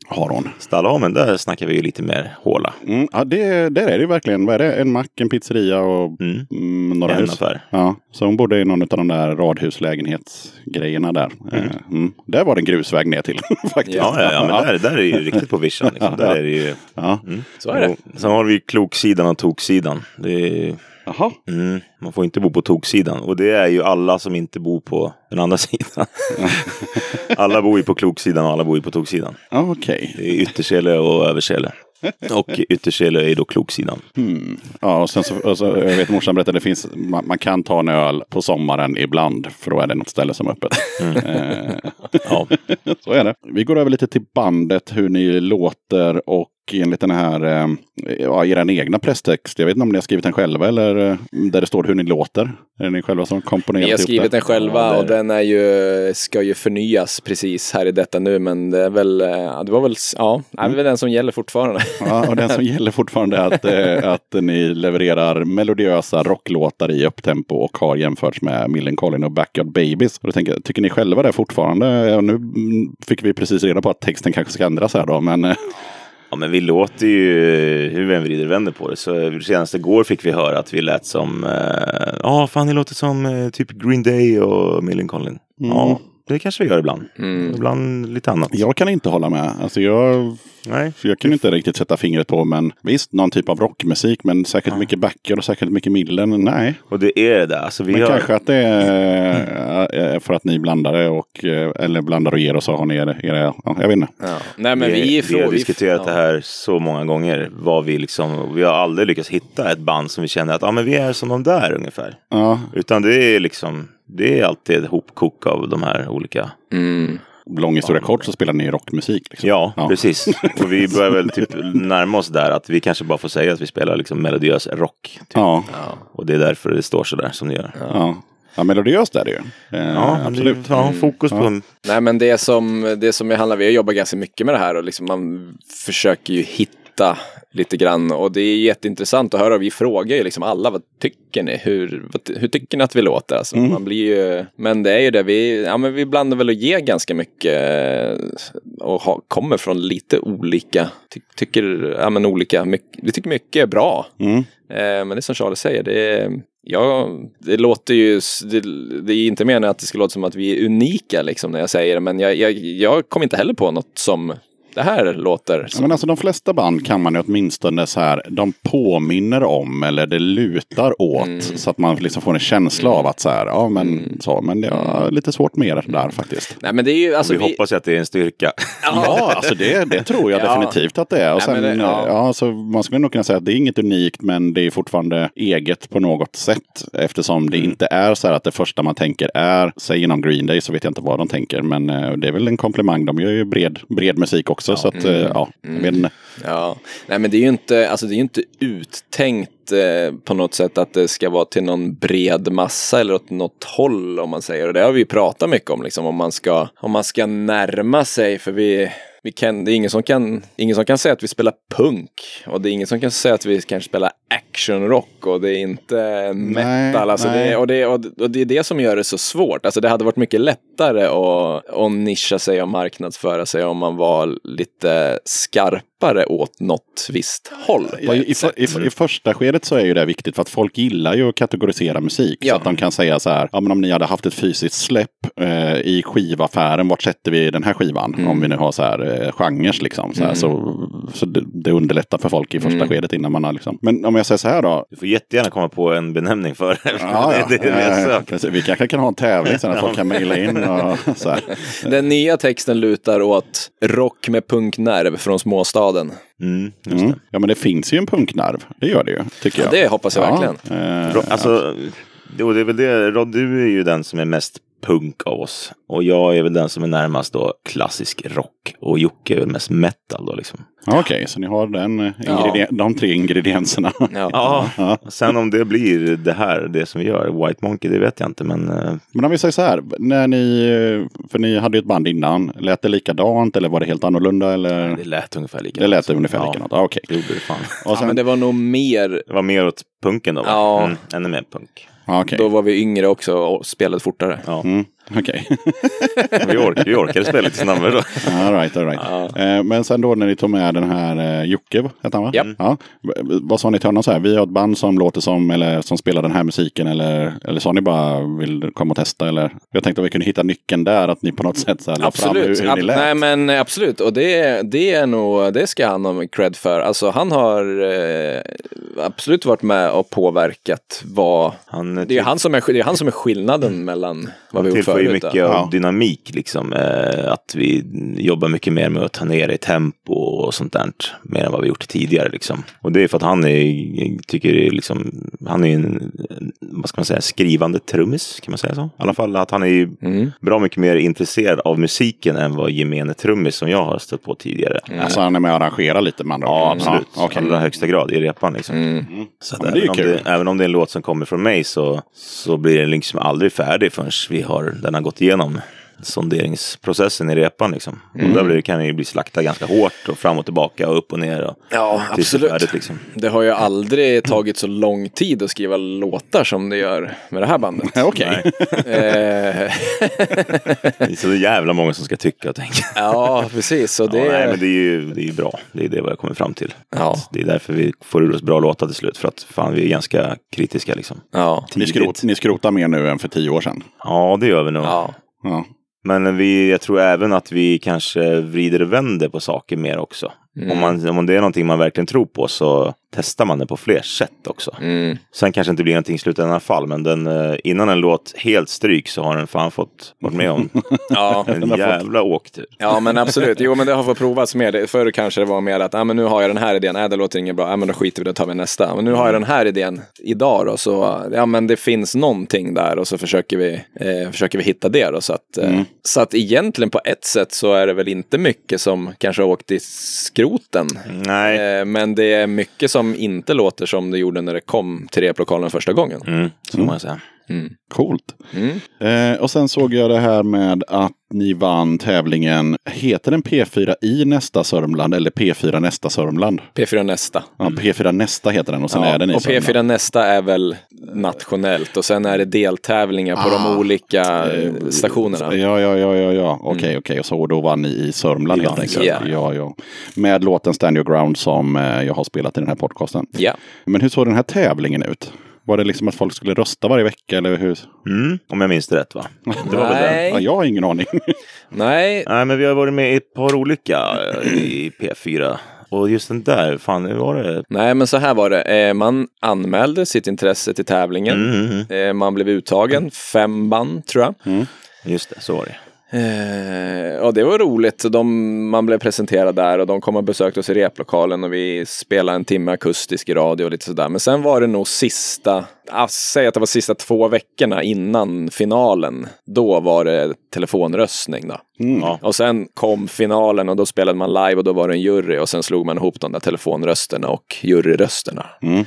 Har hon. Stallholmen, där snackar vi ju lite mer håla. Mm, ja, det, där är det ju verkligen. Vad är det? En mack, en pizzeria och Mm. mm, några En hus. affär. Ja, så hon bodde i någon av de där radhuslägenhetsgrejerna där. Mm. Mm. Där var det en grusväg ner till [LAUGHS] faktiskt. Ja, ja, ja men där, där är det ju riktigt på vischan. Liksom. [LAUGHS] Där är det ju... Ja. Så är det. Och Sen har vi kloksidan och toksidan. Det är, Jaha. mm, man får inte bo på toksidan. Och det är ju alla som inte bor på den andra [LAUGHS] sidan. alla bor ju på kloksidan och alla bor ju på toksidan. Ja, Okej. Det är yttersele och översele. Och yttersele är då kloksidan. Ja, och sen så, och så, jag vet morsan berättade, det finns, man, man kan ta en öl på sommaren ibland. För då är det något ställe som är öppet. Eh, Ja. [LAUGHS] så är det. Vi går över lite till bandet, hur ni låter och enligt den här, eh, ja, er egna presstext. Jag vet inte om ni har skrivit den själva eller eh, där det står hur ni låter. Är det ni själva som komponerat Vi har skrivit den själva Ja, och den är ju, ska ju förnyas precis här i detta nu. Men det är väl, eh, det var väl, ja, det är väl den som gäller fortfarande. [LAUGHS] Ja, och den som gäller fortfarande är att, att ni levererar melodiösa rocklåtar i upptempo och har jämförts med Millencolin och Backyard Babies. Och då tänker jag, tycker ni själva det fortfarande? Ja, nu mm, fick vi precis reda på att texten kanske ska ändras här då, men Ja men vi låter ju, hur vi än vrider och vänder på det. Så senast igår fick vi höra att vi lät som, eh, ja fan ni låter som eh, typ Green Day och Millencolin. Ja, det kanske vi gör ibland. Mm. Ibland lite annat. Jag kan inte hålla med. Alltså jag, Nej. för jag kan inte riktigt sätta fingret på, men visst, någon typ av rockmusik, men säkert mycket backer och säkert mycket millen. Nej. Och det är det där. Alltså, vi Men har... kanske att det är för att ni blandar det och, eh, eller blandar och ger och så har ni era, era ja, jag vet inte. Ja. Nej men vi, vi, är vi har diskuterat ja. det här så många gånger. Vad vi, liksom, vi har aldrig lyckats hitta ett band som vi känner att ah, men vi är som de där ungefär. Ja, Utan det är liksom det är alltid ett hopkok av de här olika. Mm. lång historia kort så spelar ni rockmusik. Liksom. Ja, precis. [LAUGHS] Och vi börjar väl typ närma oss där att vi kanske bara får säga att vi spelar liksom melodiös rock. Typ. Ja, Och det är därför det står så där som det gör. ja. ja melodiöst är det ju. Eh, Ja, absolut. absolut. Ja, fokus på Nej men det som, det som handlar, vi har jobbat ganska mycket med det här och liksom man försöker ju hitta lite grann och det är jätteintressant att höra. Vi frågar ju liksom alla, vad tycker ni? Hur, vad, hur tycker ni att vi låter? Alltså, man blir ju, men det är ju det, vi, ja, men vi blandar väl och ger ganska mycket eh, och ha, kommer från lite olika, ty, tycker, ja men olika, mycket, vi tycker mycket är bra. Mm. Eh, men det är som Charlie säger, det är, ja, det låter ju, det, det är inte meningen att det ska låta som att vi är unika liksom när jag säger det, men jag, jag, jag kom inte heller på något som det här låter Ja, som. men alltså de flesta band kan man ju åtminstone så här, de påminner om eller det lutar åt. Mm. Så att man liksom får en känsla av att så här, ja men så, men det är lite svårt mer där faktiskt. Nej men det är ju, alltså vi, hoppas ju att det är en styrka. Ja, alltså det, det tror jag [LAUGHS] Ja. definitivt att det är. Och Nej, sen, det- ja. ja. så man skulle nog kunna säga att det är inget unikt men det är fortfarande eget på något sätt. Eftersom det inte är så här att det första man tänker är, säg inom Green Day så vet jag inte vad de tänker. Men eh, det är väl en komplimang. De gör ju bred, bred musik också. Så att, eh, ja, jag vet inte. Ja, nej men det är ju inte, alltså det är inte uttänkt eh, på något sätt att det ska vara till någon bred massa eller åt något håll om man säger. Och det har vi ju pratat mycket om liksom om man ska, om man ska närma sig för vi vi kan, det är ingen som, kan, ingen som kan säga att vi spelar punk och det är ingen som kan säga att vi kanske spelar actionrock och det är inte metal. Alltså nej. det, och, det, och, det är det som gör det så svårt. Alltså det hade varit mycket lättare att, att nischa sig och marknadsföra sig om man var lite skarpare åt något visst håll. I, i, i, I första skedet så är ju det viktigt för att folk gillar ju att kategorisera musik. Ja. Så att de kan säga så här, ja men om ni hade haft ett fysiskt släpp eh, i skivaffären, vart sätter vi den här skivan? Mm. Om vi nu har så här eh, genrer liksom. Så, här, så, så det, det underlättar för folk i första Mm. skedet innan man har liksom. Men om jag säger så här då. Du får jättegärna komma på en benämning för det. Ja, ja. [LAUGHS] det är det Eh, vi kanske kan ha en tävling sen att folk kan mejla in och så här. Den nya texten lutar åt rock med punknerv från småstaden. Mm, just Mm. det. Ja men det finns ju en punknerv. Det gör det ju, tycker Ja, jag. det hoppas jag verkligen. eh, Alltså, jo, det är väl det. Rod, du är ju den som är mest punk av oss. Och jag är väl den som är närmast då klassisk rock. Och Jocke är väl mest metal då liksom. ja, Okej, så ni har den, eh, ingredien- de tre ingredienserna. [LAUGHS] Ja. Ja, sen om det blir det här, det som vi gör, White Monkey, det vet jag inte. Men eh, Men om vi säger så här, när ni, eh, för ni hade ju ett band innan, lät det likadant eller var det helt annorlunda? Eller? det lät ungefär likadant. Det lät ungefär likadant, ja, okej. Det gjorde det fan. Och ja, men det var nog mer, Det var mer åt punken då va? Ja. Mm, ännu mer punk. Okej. då var vi yngre också och spelade fortare. Ja. Mm, okej. [LAUGHS] Vi, ork, vi orkade spela lite snabbare då. all right, all right. Eh, men sen då när ni tog med den här eh, Jocke, hette han va? Japp. Ja. Vad sa ni till honom så här? Vi har ett band som låter som, eller som spelar den här musiken eller, eller sa ni bara vill komma och testa eller? Jag tänkte att vi kunde hitta nyckeln där, att ni på något sätt så här, fram hur, hur ni lät. Nej men eh, absolut. Och det, det är nog, det ska han ha cred för. Alltså han har eh, absolut varit med och påverkat vad... Han, Det är han som är, det är han som är skillnaden mellan vad vi gjort tillför ju mycket av Ja. dynamik liksom. Eh, att vi jobbar mycket mer med att ta ner i tempo och sånt där. Mer än vad vi gjort tidigare liksom. Och det är för att han är, tycker det är liksom, han är en, vad ska man säga, skrivande trummis, kan man säga så? I alla fall att han är Mm. bra mycket mer intresserad av musiken än vad gemene trummis som jag har stött på tidigare. Alltså han är med och arrangerar lite med andra Ja, absolut. Ja, okej. Allra högsta grad i repan liksom. Mm. Så att Ja, även, om det, även om det är en låt som kommer från mig så, så blir den liksom aldrig färdig förrän vi har, den har gått igenom sonderingsprocessen i repan. Liksom. Mm. Och där blir, kan det ju bli slaktad ganska hårt och fram och tillbaka och upp och ner. Och Ja, absolut. Färdigt, liksom. Det har ju aldrig tagit så lång tid att skriva låtar som det gör med det här bandet. [LAUGHS] Okej. eh, [LAUGHS] Det är så jävla många som ska tycka och tänka. ja, precis. Så det, Ja, nej, men det är ju det är bra. Det är det vad jag kommer fram till. Ja. Det är därför vi får ur oss bra låtar till slut. För att fan, vi är ganska kritiska liksom. ja. Ni, skrot, ni skrotar mer nu än för tio år sedan. Ja, det gör vi nog. Ja. Ja. Men vi, jag tror även att vi kanske vrider och vänder på saker mer också. Om, man, om det är någonting man verkligen tror på så testar man det på fler sätt också. Mm. Sen kanske inte blir någonting i slutändan i alla fall, men den, eh, innan en låt helt stryk så har den fan fått varit med om [LAUGHS] Ja. en jävla åktur. Ja men absolut, jo men det har fått provats mer. Det- Förr kanske det var mer att, ah, men nu har jag den här idén, nej det låter inget bra, ah, men då skiter vi i det, tar vi nästa. Men nu har jag den här idén idag då, så ja men det finns någonting där och så försöker vi, eh, försöker vi hitta det då. Så att, eh, så att egentligen på ett sätt så är det väl inte mycket som kanske har åkt i skroten. Nej, Eh, men det är mycket som som inte låter som det gjorde när det kom till replokalen första gången. mm, så mm. man säga. Coolt. Mm. Eh, och sen såg jag det här med att ni vann tävlingen. Heter den P4 i nästa Sörmland eller P4 nästa Sörmland? P4 nästa. Ja, P4 nästa heter den och sen är den i och P4 Sörmland. nästa är väl nationellt och sen är det deltävlingar på de olika eh, stationerna. Ja, ja, ja, ja, ja. Okej, okej. Och så då vann ni i Sörmland helt enkelt. Ja. Ja, ja. Med låten Stand Your Ground som eh, jag har spelat i den här podcasten. Ja. Men hur såg den här tävlingen ut? Var det liksom att folk skulle rösta varje vecka eller hur? Mm, om jag minns det rätt va? Det var väl det. Nej. Ja, jag har ingen aning. [LAUGHS] Nej, Nej, men vi har varit med i ett par olika eh, i P4. Och just den där, fan, hur var det? nej, men så här var det. Eh, Man anmälde sitt intresse till tävlingen. Mm, mm, Eh, Man blev uttagen, fem band tror jag. mm. Just det, så var det. Eh, och det var roligt. De, man blev presenterad där och de kom och besökte oss i replokalen och vi spelade en timme akustisk i radio och lite sådär. Men sen var det nog sista, säg att det var sista två veckorna innan finalen. Då var det telefonröstning då. Ja. Och sen kom finalen och då spelade man live och då var det en jury och sen slog man ihop de där telefonrösterna och juryrösterna.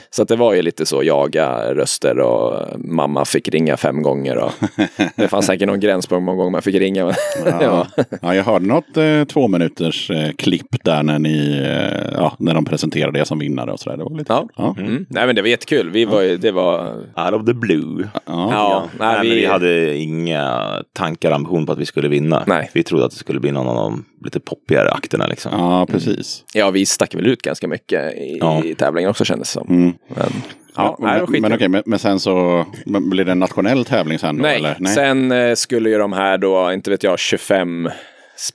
Så att det var ju lite så jaga röster och mamma fick ringa fem gånger och [LAUGHS] det fanns säkert någon gräns på hur många gånger man fick ringa. [LAUGHS] Ja. ja, jag hörde något eh, två minuters eh, klipp där när ni, eh, ja, när de presenterade det som vinnare och sådär. Det var lite Ja. Mm. Nej men det var jättekul. Vi var det var... Out of the blue. Ja. Ja, Nej, nej, men vi, vi hade inga tankar, ambition på att vi skulle vinna. Nej. Vi trodde att det skulle bli någon av de lite poppigare akterna liksom. ja, precis. ja, vi stack väl ut ganska mycket i, Ja. i tävlingen också kändes det som. Mm. Men, ja, nej, men, men, skitkul. okej, men, men sen så men blir det en nationell tävling sen då? Nej, eller? sen eh, skulle ju de här då, inte vet jag, 25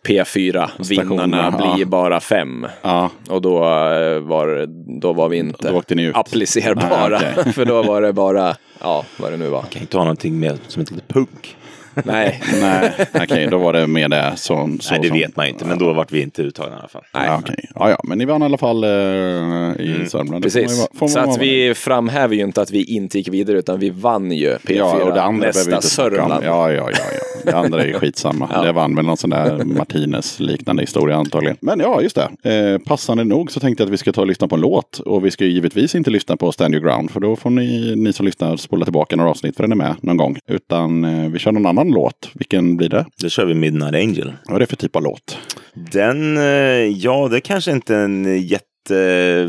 P4-vinnarna Stationerna, bli ja. bara fem. Ja, Och då, eh, var, då var vi inte Då applicerbara. Nej, okej. [LAUGHS] För då var det bara, ja, vad det nu var. Kan inte ha någonting med som heter punk. Nej, nej, okej, då var det med det som... Så, Nej, det som, vet man inte, men då vart vi inte uttagna i alla fall. nej. Okej. ja, ja, men ni vann i alla fall eh, i Sörmland. Man ju Precis. får man Så att vi framhäver ju inte att vi inte gick vidare utan vi vann ju P4 Ja, och det andra nästa inte. Sörmland. Ja, ja, ja, ja. Det andra är ju skitsamma. Ja. Det vann väl någon sån där Martinez-liknande historia antagligen. Men ja, just det. Eh, passande nog så tänkte jag att vi ska ta och lyssna på en låt. Och vi ska ju givetvis inte lyssna på Stand Your Ground. För då får ni, ni som lyssnar spola tillbaka några avsnitt för den är med någon gång. Utan eh, vi kör någon annan låt. Vilken blir det? Då kör vi Midnight Angel. Vad är det för typ av låt? Den, eh, ja, det är kanske inte en jätte...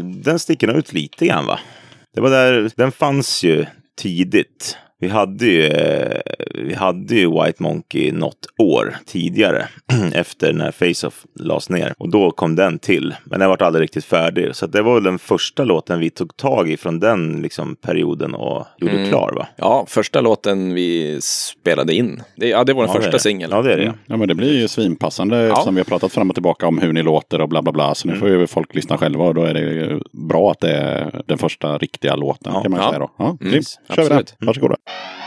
Den sticker nog ut lite grann va? Det var där, den fanns ju tidigt. Vi hade ju, eh, vi hade ju White Monkey något år tidigare [CLEARS THROAT] efter när Face-Off lades ner. Och då kom den till. Men den var aldrig riktigt färdig. Så det var väl den första låten vi tog tag i från den liksom, perioden och gjorde klar va? Ja, första låten vi spelade in. Det, ja, det var den Ja, första singeln. Ja, det är det. Mm. Ja men det blir ju svinpassande eftersom vi har pratat fram och tillbaka om hur ni låter och bla bla bla. Så nu får ju folk lyssna själva och då är det ju bra att det är den första riktiga låten Ja. kan man Ja. säga då. Ja, Mm. Kör vi den. Varsågoda. Thank you.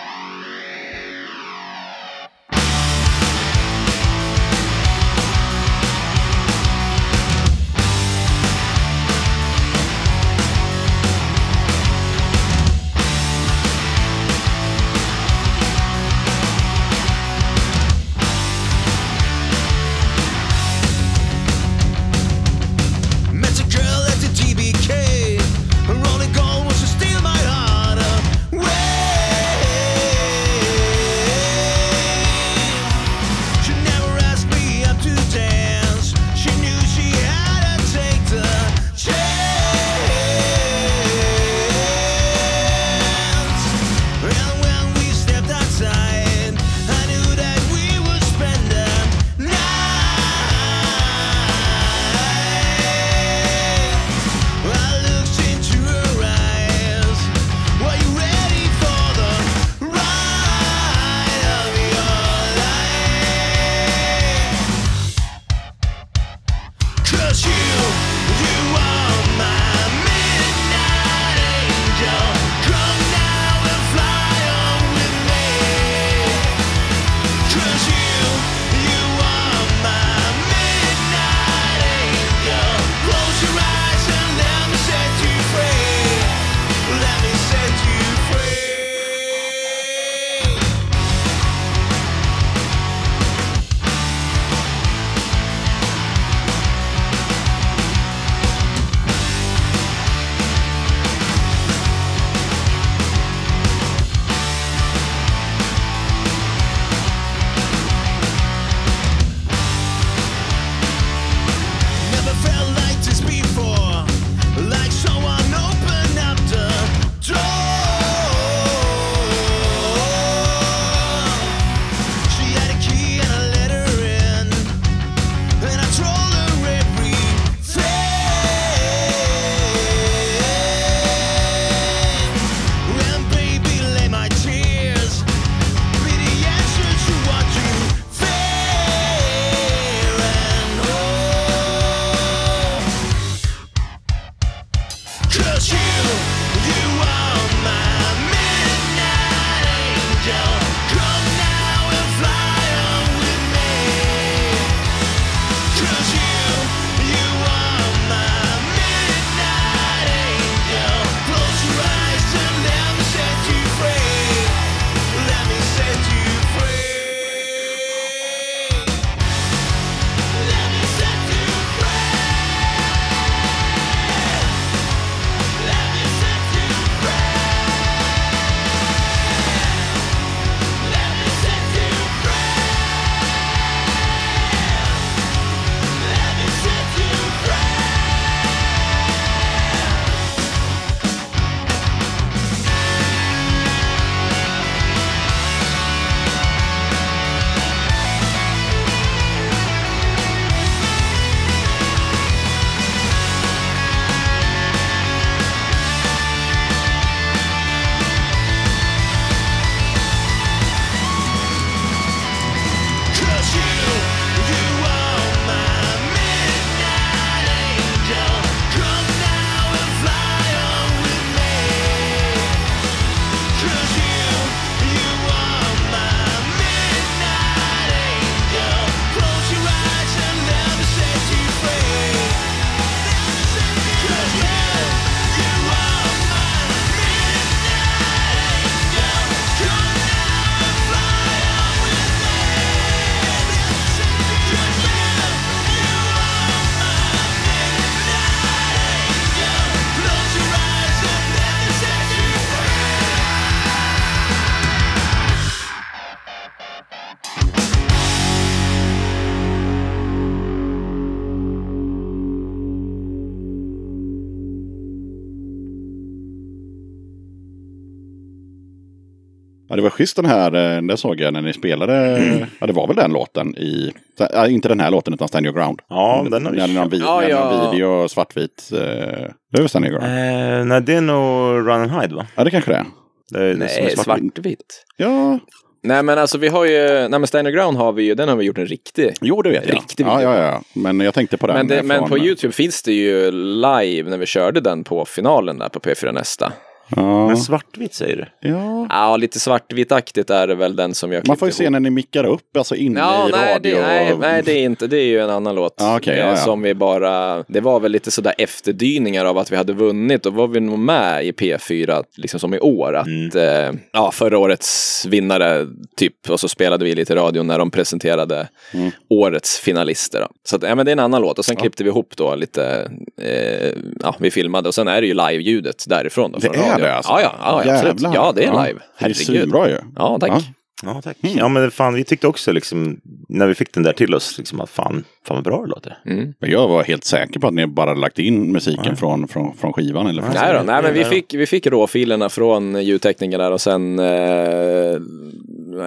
Ja, det var schysst den här, eh, det såg jag när ni spelade. Mm. Ja, det var väl den låten i, ja, inte den här låten utan Stand Your Ground. Ja, den har vi hade någon, vid, Ja, ja. video, svartvit. Eh, det är väl Stand Your Ground? Eh, nej, det är nog Run and Hide va? Ja, det kanske det är. Det är som är Nej, svart. svartvitt. Ja, Nej men alltså vi har ju, nej men Stand Your Ground har vi ju, den har vi gjort en riktig. jo det vet jag. Riktig ja, video. ja, ja. Men jag tänkte på den. Men, det, men på YouTube finns det ju live när vi körde den på finalen där på P4 Nästa. Ja, Men svartvitt säger du? ja. Ja, lite svartvitaktigt är det väl den som jag Man får ju klippte se ihop. när ni mickar upp, alltså inne Ja, i nej radio. det, nej, nej, det är inte. Det är ju en annan låt. Ja, okej, eh. Som vi bara, det var väl lite sådär efterdyningar av att vi hade vunnit. Då var vi nog med i P4, liksom som i år. Att, Mm. eh, ja, förra årets vinnare, typ. Och så spelade vi lite i radion när de presenterade Mm. årets finalister. Då. Så att, ja, men det är en annan låt. Och sen klippte vi ihop då lite, eh, ja, vi filmade. Och sen är det ju live-ljudet därifrån. Då, Det från är det alltså? Ja, ja, ja, ja absolut. Ja, det är Ja, live. Det är Herregud. svinbra ju. Ja, tack. Ja. Ja, tack. Mm. Ja, men fan, vi tyckte också liksom, när vi fick den där till oss, liksom att fan, fan vad bra det låter. Mm. Men Jag var helt säker på att ni bara lagt in musiken från, från, från skivan. Eller från Nej, då, nej men vi fick, vi fick råfilerna från ljudtekniken där och sen eh,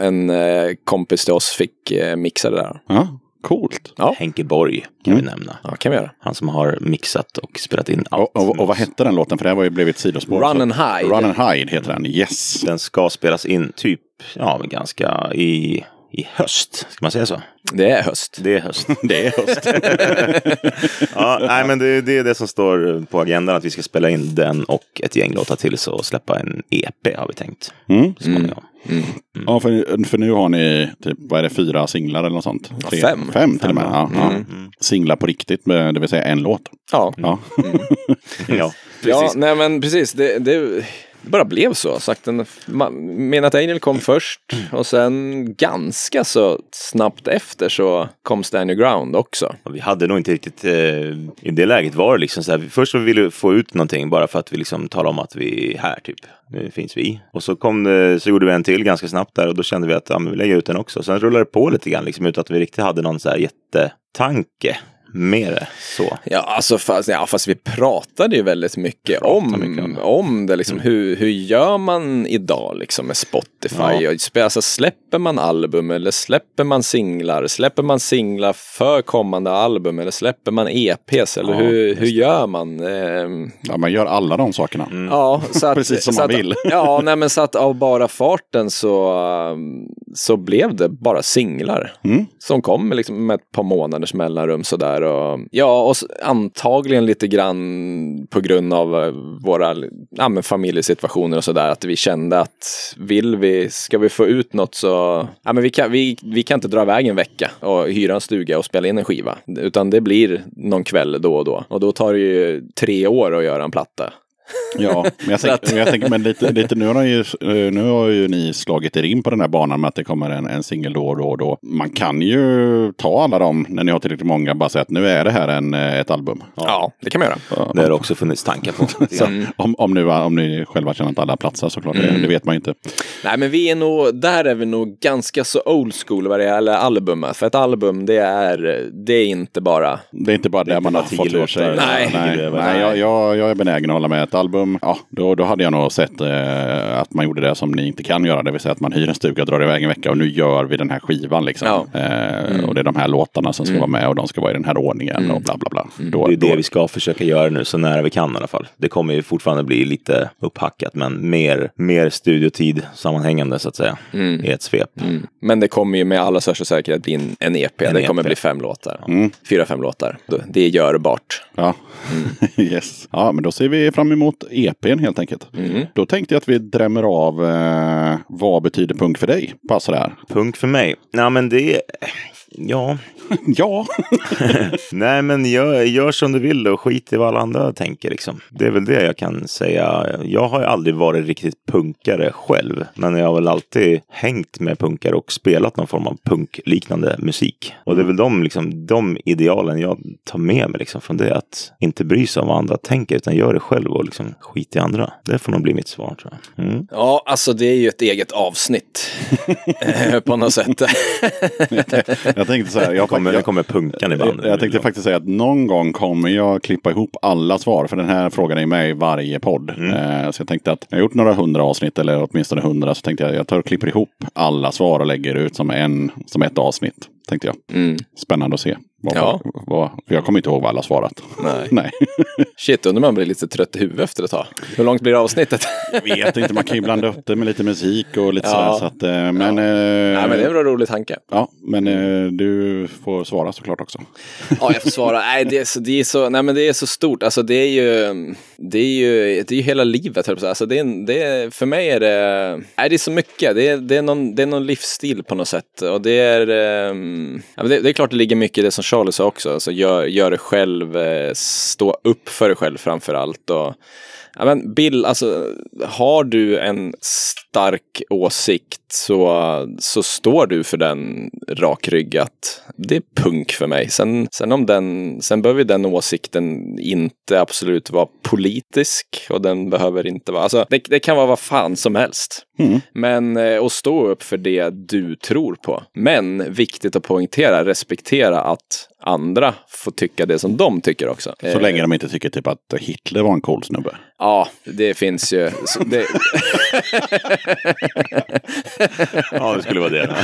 en eh, kompis till oss fick eh, mixa det där. Ja, coolt. Ja. Henke Borg kan Mm. vi nämna. Ja, kan vi göra. Han som har mixat och spelat in allt. Och, och, och vad hette den låten? För det här var ju blivit sidospår. Run and hide. Run and hide heter den, yes. Den ska spelas in typ, ja, ganska i, i höst. Ska man säga så? Det är höst. Det är höst. [LAUGHS] Det är höst. [LAUGHS] ja, nej, men det, det är det som står på agendan. Att vi ska spela in den och ett gäng låtar till så och släppa en EP har vi tänkt. Mm. Så småningom. Ja, för, för nu har ni typ, vad är det, fyra singlar eller något sånt? Ja, fem. Fem till och med. Ja, ja. Mm. Singlar på riktigt, med, det vill säga en låt. Ja, Ja. [LAUGHS] Ja, ja nej men precis. Det, det det bara blev så. Sakten, den, man, Menat Angel kom först och sen ganska så snabbt efter så kom Stand Your Ground också. Och vi hade nog inte riktigt, eh, i det läget var det liksom så här, först så ville vi få ut någonting bara för att vi liksom talade om att vi är här typ. Nu finns vi. Och så kom det, så gjorde vi en till ganska snabbt där och då kände vi att ja, men vi lägger ut den också. Sen rullade det på lite grann liksom utan att vi riktigt hade någon så här jättetanke med det. Så. Ja, alltså fast, ja, fast vi pratade ju väldigt mycket om, mycket om om det. det. Liksom, hur, hur gör man idag liksom, med Spotify? Ja. Och Alltså, släpper man album eller släpper man singlar? Släpper man singlar för kommande album eller släpper man EPs? Eller Ja, hur, hur gör man? Ehm, Ja, man gör alla de sakerna. Ja, så att, [LAUGHS] Precis som man att, vill. Ja, [LAUGHS] nej, men så att av bara farten så, um, så blev det bara singlar. Mm. Som kom liksom med ett par månaders mellanrum sådär där. Och, ja, och antagligen lite grann på grund av eh, våra ja, men familjesituationer och sådär. Att vi kände att vill vi, ska vi få ut något så, ja men vi kan, vi, vi kan inte dra iväg en vecka och hyra en stuga och spela in en skiva. Utan det blir någon kväll då och då. Och då tar det ju tre år att göra en platta. Ja, men jag, Så tänk, att- men jag tänker, men lite, lite nu, har ju, eh, nu har ju ni slagit er in på den här banan med att det kommer en, en singel då och då och då. Man kan ju ta alla dem när ni har tillräckligt många, bara säga att nu är det här en, eh, ett album. Ja, det kan man göra. Ja. Det har också funnits tankar på. [LAUGHS] Så, om, om, nu, om ni själva känner att alla platsar såklart, det, det vet man ju inte. Nej men vi är nog, där är vi nog ganska så old school vad det gäller albumet. För ett album det är, det är inte bara Det är inte bara Det det man har fått ur sig. Nej. nej, väl- nej jag, jag, jag är benägen att hålla med. Ett album, ja, då, då hade jag nog sett eh, att man gjorde det som ni inte kan göra. Det vill säga att man hyr en stuga, drar iväg en vecka och nu gör vi den här skivan. Liksom. Ja. Eh, Och det är de här låtarna som ska vara med och de ska vara i den här ordningen och bla bla bla. Då, Det är det då, vi ska försöka göra nu, så nära vi kan i alla fall. Det kommer ju fortfarande bli lite upphackat, men mer, mer studiotid sammanhängande så att säga. I ett svep. Mm. Men det kommer ju med allra största säkerhet bli en, en EP. En det kommer EP. bli fem låtar. Fyra, fem låtar. Det är görbart. Ja. [LAUGHS] yes. ja, men då ser vi fram emot EPn helt enkelt. Då tänkte jag att vi drämmer av eh, vad betyder punk för dig? Bara sådär. Punkt för mig. Nej, men det är... Ja, [LAUGHS] ja. [LAUGHS] nej men gör, gör som du vill och skit i vad alla andra tänker liksom. Det är väl det jag kan säga. Jag har ju aldrig varit riktigt punkare själv. Men jag har väl alltid hängt med punkare och spelat någon form av punkliknande musik. Och det är väl de, liksom, de idealen jag tar med mig liksom, från det. Att inte bry sig om vad andra tänker utan gör det själv och liksom, skit i andra. Det får nog bli mitt svar tror jag. Mm. Ja, alltså det är ju ett eget avsnitt. [LAUGHS] eh, på något sätt. Jag tänkte så här. Jag, Kommer, jag, kommer punkan i bandet. Jag tänkte faktiskt säga att någon gång kommer jag klippa ihop alla svar. För den här frågan är med i varje podd. Eh, så jag tänkte att jag har gjort några hundra avsnitt eller åtminstone hundra. Så tänkte jag jag tar och klipper ihop alla svar och lägger ut som, en, som ett avsnitt. Tänkte jag. Mm. Spännande att se. Vad, Ja. vad, jag kommer inte ihåg vad alla svarat. Nej. Nej. Shit, undrar man blir lite trött i huvudet efter ett tag. Hur långt blir avsnittet? Jag vet inte, man kan ju blanda upp det med lite musik och lite Ja. sådär. Så att, eh, men, eh, Nej, men det är en rolig tanke. ja, men eh, du får svara såklart också. Ja, jag får svara. Nej, det är så, det är så, nej, men det är så stort. Alltså, det är ju, det är ju, det är ju hela livet. Alltså, det är, det är, för mig är det, nej, det är så mycket. Det är, det, är någon, det är någon livsstil på något sätt. Och det är, ehm, ja, men det, det är klart det ligger mycket i det som Charlie sa också. Alltså, gör, gör det själv, eh, stå upp för dig själv framför allt. Och, Ja, men Bill, alltså har du en stark åsikt så, så står du för den rakryggat. Det är punk för mig. Sen, sen, om den, sen behöver den åsikten inte absolut vara politisk och den behöver inte vara, alltså det, det kan vara vad fan som helst. Men eh, att stå upp för det du tror på. Men viktigt att poängtera, respektera att andra får tycka det som de tycker också. Så Eh, länge de inte tycker typ att Hitler var en cool snubbe. Ja, det finns ju. Det, Ja, det skulle vara det.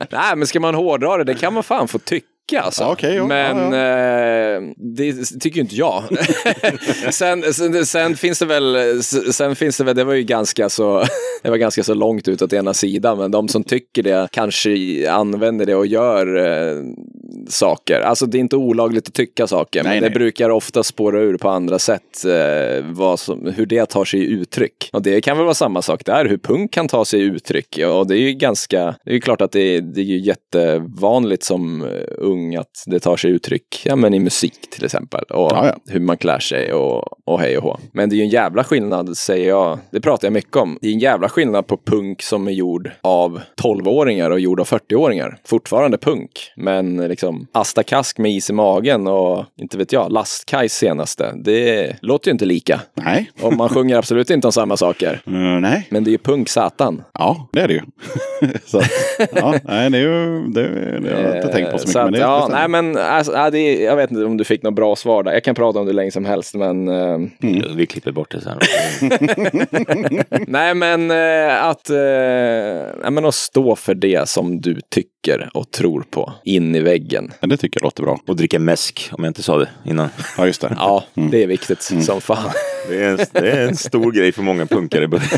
[LAUGHS] nej, men ska man hårdra det, det kan man fan få tycka. Alltså. Ja, okej, ja, men eh, det tycker inte jag. [LAUGHS] sen, sen, sen finns det väl, sen finns det väl, det var ju ganska så, [LAUGHS] det var ganska så långt ut åt ena sidan, men de som tycker det kanske använder det och gör eh, saker. Alltså det är inte olagligt att tycka saker, Nej, men nej. det brukar ofta spåra ur på andra sätt eh, som, hur det tar sig uttryck. Och det kan väl vara samma sak där, hur punk kan ta sig uttryck. Och det är ju ganska, det är ju klart att det är, det är ju jättevanligt som eh, ung att det tar sig uttryck ja, men i musik till exempel. Och Ja, ja. hur man klär sig och, och hej och hå. Men det är ju en jävla skillnad, säger jag. Det pratar jag mycket om. Det är en jävla skillnad på punk som är gjord av 12-åringar och gjord av 40-åringar. Fortfarande punk, men liksom Asta Kask med is i magen och inte vet jag, Lastkajs senaste. Det låter ju inte lika. Nej. Och man sjunger absolut inte om samma saker. [LAUGHS] Eh, nej. Men det är ju punk satan. Ja, det är det ju. [LAUGHS] så, ja, nej, det är ju, det, det har jag inte tänkt på så mycket. Så att, men det, ja, nej men alltså, det jag vet inte om du fick något bra svar där. Jag kan prata om det länge som helst men eh, Vi klipper bort det sen. [LAUGHS] Nej men eh, att, eh, men att stå för det som du tycker och tror på in i väggen. Men det tycker jag låter bra. Och dricka mäsk, om jag inte sa det innan. Ja, just det. [LAUGHS] Ja, det är viktigt som fan. Det är, en, det är en stor grej för många punkare i början.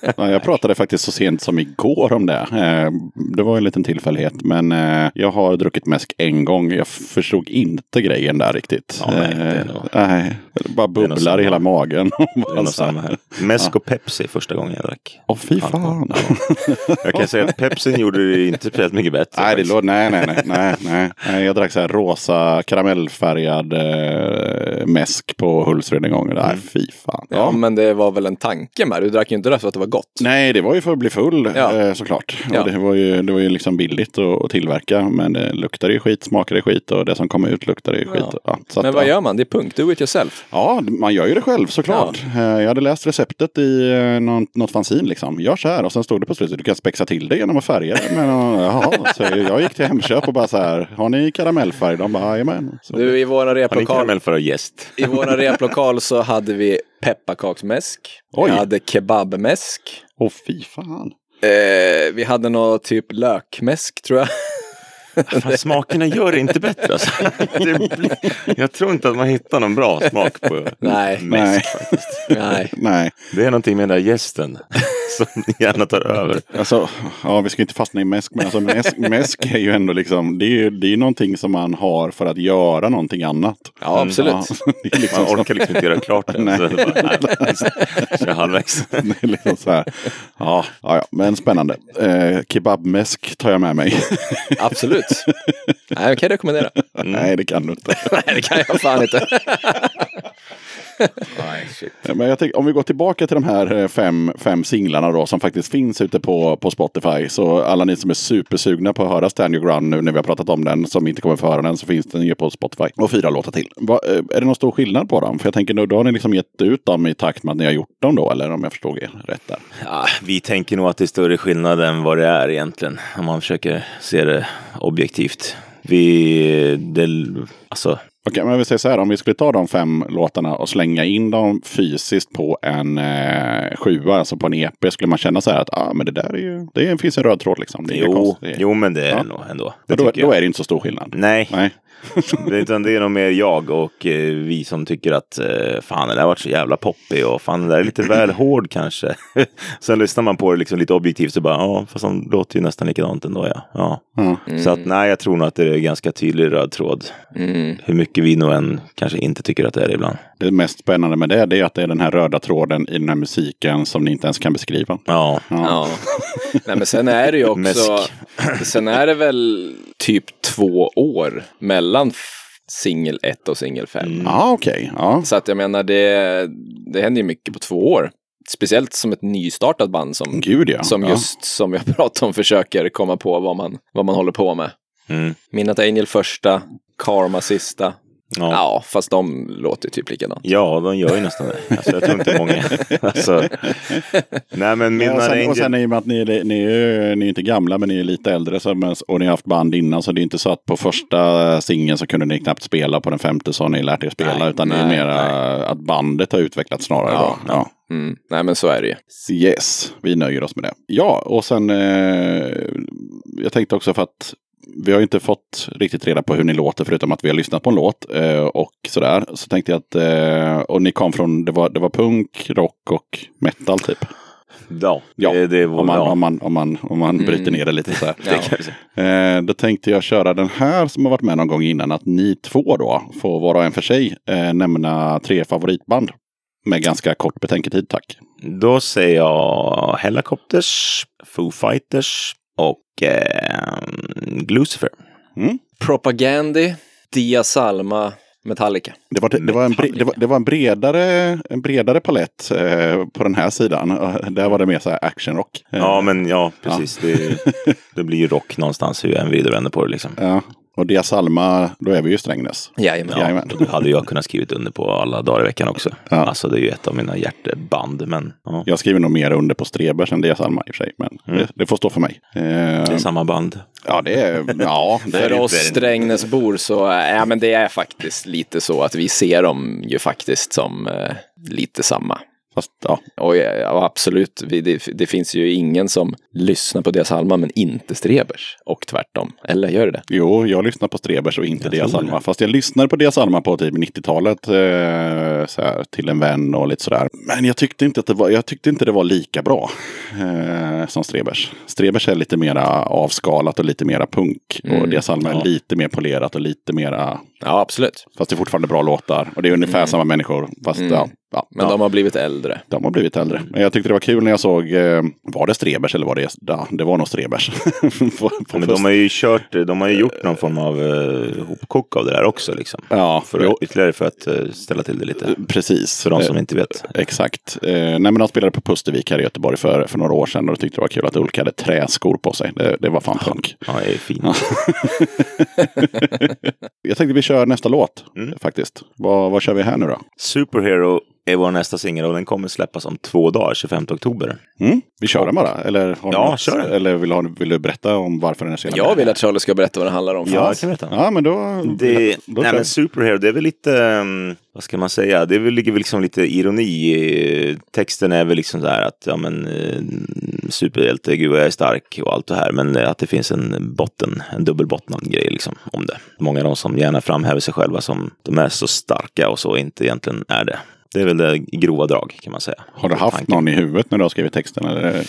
[LAUGHS] Ja, jag pratade faktiskt så sent som igår om det. Eh, Det var en liten tillfällighet. Men jag har druckit mäsk en gång. Jag förstod inte grejen där riktigt. Ja, nej, det är nog- nej, bara bubblar samma. i hela magen. [LAUGHS] Samma här. Mäsk och Pepsi första gången jag drack. Åh fy fan. Jag kan säga att Pepsin gjorde det inte speciellt mycket bättre. Nej, det låg, nej, nej, nej, nej. Jag drack så här rosa karamellfärgad eh, mäsk på Hultsfred en gång. Nej, Mm. fy fan. Ja, men det var väl en tanke med det. Du drack ju inte det för att det var gott. Nej, det var ju för att bli full Ja. eh, såklart. Ja. Det, var ju, det var ju liksom billigt att, att tillverka. Men det luktade ju skit, smakade skit och det som kom ut luktade ju skit. Ja. Ja, så att, Men vad ja. gör man? Det är punkt. Do it yourself. Ja, man gör ju det själv såklart. Eh, Jag hade läst receptet i eh, någon, något fanzin liksom. Gör så här och sen stod det på slutet. Du kan spexa till det genom att färga det. Men [LAUGHS] jaha, så jag gick till Hemköp och bara så här. Har ni karamellfärg? De bara jajamän. Du, i våra Har ni replokal, att gäst? i våra replokal så hade vi pepparkaksmäsk. Oj. Vi hade kebabmäsk. Åh fy fan. Eh, vi hade något typ lökmäsk tror jag. Fan, smakerna gör det inte bättre alltså. [LAUGHS] det blir, Jag tror inte att man hittar någon bra smak på Nej. Nej. mäsk. Nej. Nej, Det är någonting med den där gästen [LAUGHS] som gärna tar över. alltså, ja, vi ska inte fastna i mäsk, men alltså, mäsk, mäsk är ju ändå liksom, det är ju det är någonting som man har för att göra någonting annat. Ja, absolut. Ja, [LAUGHS] det är liksom Man orkar liksom inte göra klart det. Nej. Så det är bara, nej, kör halvvägs. Det är liksom så här. Ja, ja, ja, men spännande. Eh, kebabmäsk tar jag med mig. Absolut. Nej, jag kan rekommendera. [LAUGHS] Nej, det kan du inte. [LAUGHS] Nej, det kan jag fan inte. [LAUGHS] Nej, shit. Men jag tänk, om vi går tillbaka till de här eh, fem, fem singlarna då som faktiskt finns ute på, på Spotify. Så alla ni som är supersugna på att höra Stand Your Ground nu när vi har pratat om den, som inte kommer få höra den, så finns den ju på Spotify. Och fyra låtar till. Va, eh, är det någon stor skillnad på dem? För jag tänker, då, då har ni liksom gett ut dem i takt med att ni har gjort dem då, eller om jag förstod er rätt där. Ja, vi tänker nog att det är större skillnad än vad det är egentligen. Om man försöker se det objektivt. Vi, det, alltså, Okej, men vi säger så här, om vi skulle ta de fem låtarna och slänga in dem fysiskt på en eh, sjua, alltså på en EP, skulle man känna så här att ah, men det där är ju, det Utan det är nog mer jag och eh, vi som tycker att eh, fan det där varit så jävla poppig och fan det där är lite väl hård kanske. [LAUGHS] Sen lyssnar man på det liksom lite objektivt så bara ja fast de låter ju nästan likadant ändå ja. ja. Ja. Så att nej jag tror nog att det är ganska tydlig röd tråd. Mm. Hur mycket vi nog än kanske inte tycker att det är det ibland. Det mest spännande med det, det är att det är den här röda tråden i den här musiken som ni inte ens kan beskriva. Ja, Ja. [LAUGHS] Nej, men sen är det ju också, Mäsk. sen är det väl typ två år mellan singel 1 och singel 5. Ja, okej. Ja. Så att jag menar, det, det händer ju mycket på två år. Speciellt som ett nystartat band som, Gud ja. som ja. just som vi har [LAUGHS] pratat om försöker komma på vad man, vad man håller på med. mm. Minnet Angel första, Karma sista. Ja, ja. fast de låter ju typ likadant. Ja, de gör ju nästan det. Alltså, jag tror inte många. [LAUGHS] alltså, nej, men Ja, mina och, sen, och sen i och med att ni är, ni är, ni är inte gamla men ni är lite äldre så, och ni har haft band innan så det är inte så att på första singeln så kunde ni knappt spela på den femte så har ni lärt er spela Nej, utan det är nej, mer att bandet har utvecklats snarare. Ja, då. Ja. Mm. Nej, men så är det ju. Yes, vi nöjer oss med det. Ja, och sen eh, jag tänkte också för att vi har ju inte fått riktigt reda på hur ni låter förutom att vi har lyssnat på en låt eh, och sådär. Så tänkte jag att, eh, och ni kom från, det var, det var punk, rock och metal typ. Ja, Ja, det, det var Om man, ja. om man, om man, om man Mm. bryter ner det lite så här. [LAUGHS] Ja. Eh, då tänkte jag köra den här som har varit med någon gång innan. Att ni två då får var och en för sig eh, nämna tre favoritband. Med ganska kort betänketid tack. Då säger jag Helicopters, Foo Fighters och eh, Lucifer. Propagandi, Dia Salma, Metallica. Det var, det, var en, bre, det, var, det var en bredare, en bredare palett eh, på den här sidan. Eh, Där var det mer så här actionrock. Ja, men ja, precis. Det, [LAUGHS] det blir ju rock någonstans hur jag än vrider och vänder på det liksom. Ja. Och Dia Salma, då är vi ju Strängnäs. Jajamän. Ja, Jajamän. och hade jag kunnat skrivit under på alla dagar i veckan också. Ja. Alltså det är ju ett av mina hjärteband. Men ja, Jag skriver nog mer under på Strebers än Dia Salma i och för sig. Men det, det får stå för mig. Eh, Mm. det är samma band. ja, det är... Ja, det För är oss Strängnäsbor så, äh, ja men det är faktiskt lite så att vi ser dem ju faktiskt som eh, lite samma. Fast ja, Och ja, absolut, Vi- det, det finns ju ingen som lyssnar på deras Alma men inte Strebers. Och tvärtom. Eller gör det det? Jo, jag lyssnar på Strebers och inte Jag tror Alma. Fast jag lyssnade på Diaz Alma på typ 90-talet. Eh, så här, till en vän och lite sådär. Men jag tyckte inte att det var, jag tyckte inte det var lika bra eh, som Strebers. Strebers är lite mera avskalat och lite mera punk. och Mm, Diaz Alma är ja. lite mer polerat och lite mera... Ja, absolut. Fast det är fortfarande bra låtar. Och det är ungefär samma människor. Fast Mm. ja, ja, Men ja. de har blivit äldre. De har blivit äldre. Men jag tyckte det var kul när jag såg, eh, var det Strebers eller var det, ja, det var nog Strebers. [LAUGHS] På- på Men de har ju kört, de har ju gjort någon form av uh, hopkok av det där också liksom. Ja, För jo. att, ytterligare för att eh, ställa till det lite. Precis. För de som Eh, inte vet. Exakt. Eh, nej, men de spelade på Pustervik här i Göteborg för, för några år sedan och jag tyckte det var kul att Ulka hade träskor på sig. Det, det var fan punk. Ja, det är fin. [LAUGHS] Jag tänkte vi kör nästa låt Mm. faktiskt. Vad, vad kör vi här nu då? Superhero är vår nästa singel och den kommer släppas om två dagar, 25 oktober. Mm? Vi kör den bara? Eller, Ja, något- kör den. Eller vill, ha, vill du berätta om varför den är så jävla Jag vill att Charlie ska berätta vad det handlar om. Ja, jag kan berätta. Ja, men då... Det, då nej, men. Superhero, det är väl lite, um, vad ska man säga, det är väl, ligger väl liksom lite ironi i texten är väl liksom så här att, ja men, eh, superhjälte, gud jag är stark och allt det här, men eh, att det finns en botten, en dubbelbottnad grej liksom om det. Många av de som gärna framhäver sig själva som de är så starka och så inte egentligen är det. Det är väl det i grova drag kan man säga. Har du haft Tanken. någon i huvudet när du har skrivit texten? Eller?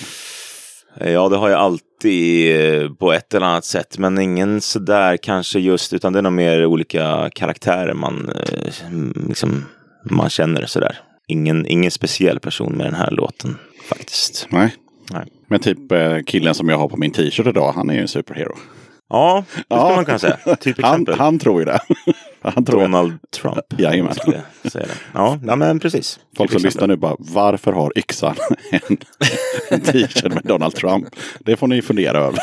Ja, det har jag alltid eh, på ett eller annat sätt. Men ingen sådär kanske just, utan det är nog mer olika karaktärer man, eh, liksom, man känner sådär. Ingen, ingen speciell person med den här låten faktiskt. Nej. Nej. Men typ eh, killen som jag har på min t-shirt idag, han är ju en superhero. Ja, det skulle Ja. man kunna säga. Typ Han, exempel. han tror ju det. [LAUGHS] han tror jag. Donald Trump. [LAUGHS] Jajamän. jag säga det. Ja, ja, men precis. Folk som Typ lyssnar nu bara, varför har yxan [LAUGHS] en, en t-shirt med Donald Trump? Det får ni fundera över.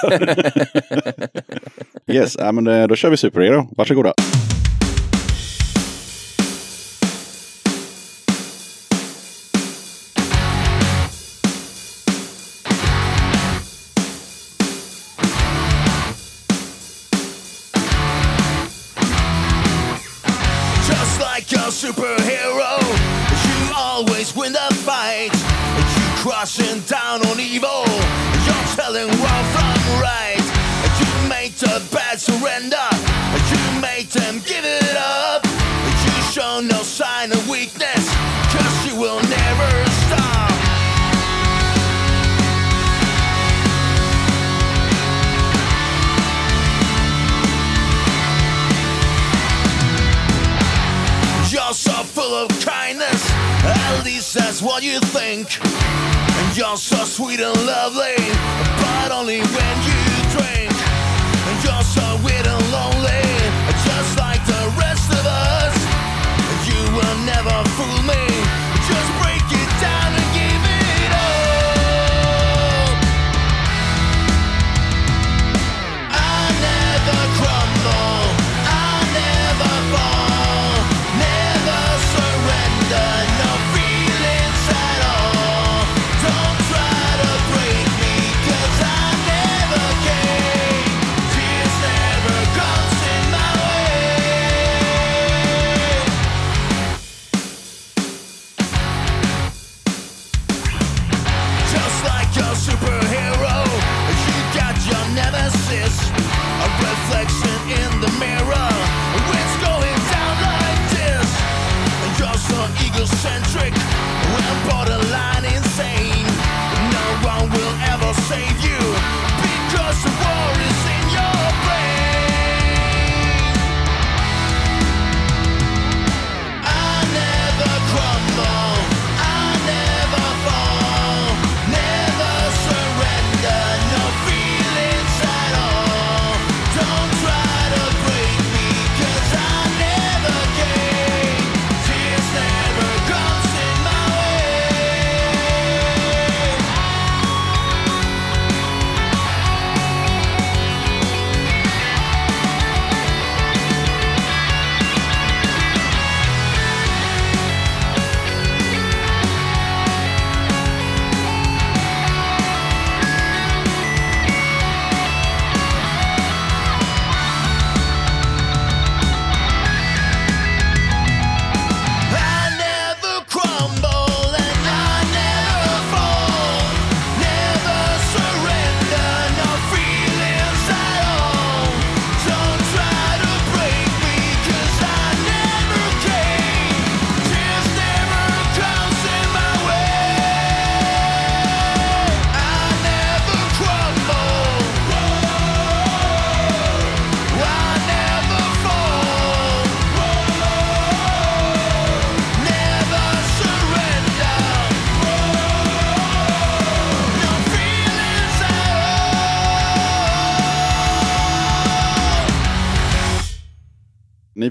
yes, ja, men eh, då kör vi superhero. Varsågoda.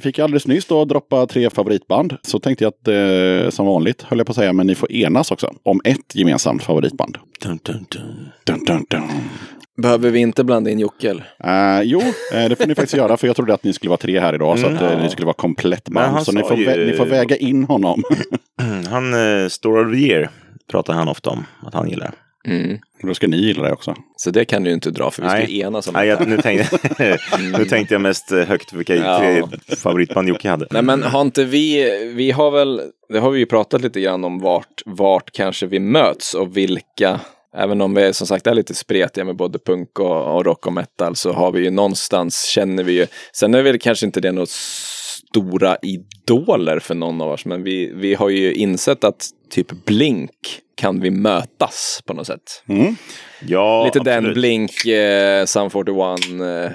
Fick alldeles nyss då droppa tre favoritband. Så tänkte jag att eh, som vanligt höll jag på att säga, men ni får enas också om ett gemensamt favoritband. Dun, dun, dun. Dun, dun, dun. Behöver vi inte blanda in Jocke? eller? Eh, jo, eh, det får ni faktiskt göra för jag trodde att ni skulle vara tre här idag. så att eh, ni skulle vara komplett band. Så ni får, ju- ni får väga in honom. Han, eh, Story of the Year pratar han ofta om att han gillar. Mm. Då ska ni gilla det också. Så det kan du ju inte dra för vi ska Nej. ju enas om Nej, jag, nu, tänkte, [LAUGHS] nu tänkte jag mest eh, högt vilka Ja. favoritband Jocke hade. Nej men har inte vi, vi har väl, det har vi ju pratat lite grann om vart, vart kanske vi möts och vilka, även om vi som sagt är lite spretiga med både punk och, och rock och metal så har vi ju någonstans, känner vi ju, sen är väl kanske inte det något stora idoler för någon av oss, men vi, vi har ju insett att typ Blink kan vi mötas på något sätt. Ja, Lite den absolut. Blink, eh, Sum 41, eh,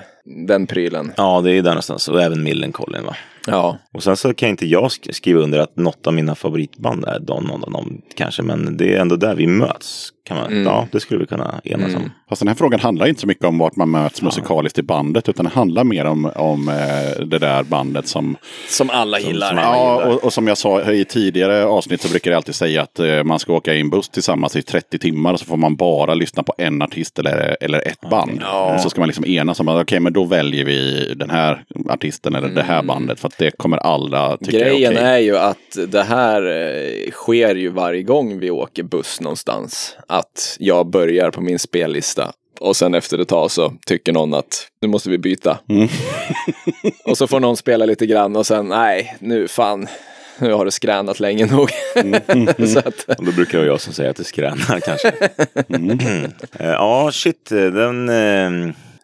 den prylen. Ja, det är ju där någonstans. Och även Millencolin va? Ja, Och sen så kan inte jag sk- skriva under att något av mina favoritband är Don någon av dem kanske. Men det är ändå där vi möts. Kan man, Mm. Ja, det skulle vi kunna enas om. Fast den här frågan handlar inte så mycket om vart man möts musikaliskt i bandet. Utan det handlar mer om, om eh, det där bandet som... som alla gillar. som Ja, gillar. och, och som jag sa i tidigare avsnitt så brukar jag alltid säga att eh, man ska åka i en buss tillsammans i 30 timmar. Och så får man bara lyssna på en artist eller, eller ett band. Ja. Så ska man liksom enas om att okej, men då väljer vi den här artisten eller det här bandet. För att det kommer alla tycka Mm. Grejen är okej. är ju att det här eh, sker ju varje gång vi åker buss någonstans. Att jag börjar på min spellista och sen efter ett tag så tycker någon att nu måste vi byta. Mm. [LAUGHS] och så får någon spela lite grann och sen nej, nu fan, nu har det skränat länge nog. Mm. [LAUGHS] så att, Och då brukar jag som säger att det skränar kanske. Mm. Eh, ja, shit. eh, Den...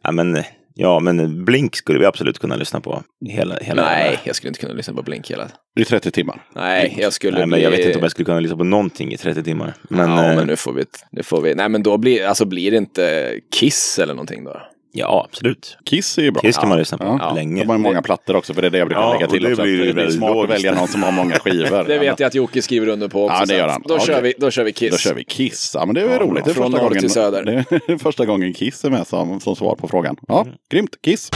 Ja, men, ja, men Blink skulle vi absolut kunna lyssna på. Hela, hela nej, jag skulle inte kunna lyssna på Blink hela. Är 30 timmar. Nej, jag skulle Nej, men bli... jag vet inte om jag skulle kunna lyssna på någonting i 30 timmar. Men, ja, eh, men nu får vi, nu får vi, nej men då blir, alltså blir det inte Kiss eller någonting då? Ja, absolut. Kiss är ju bra. Kiss kan man lyssna på Ja. länge. De har ju många plattor också, för det är det jag brukar Ja, lägga till det också. att blir ju det är väldigt smart att välja någon som har många skivor. [LAUGHS] Det vet jag att Jocke skriver under på också. Ja, det gör han. Då, Okej. kör vi, då kör vi Kiss. Då kör vi Kiss. Ja, men det är väl roligt. Det är från första norr gången, till söder. [LAUGHS] Det är första gången Kiss är med som, som svar på frågan. Ja, grymt. Kiss.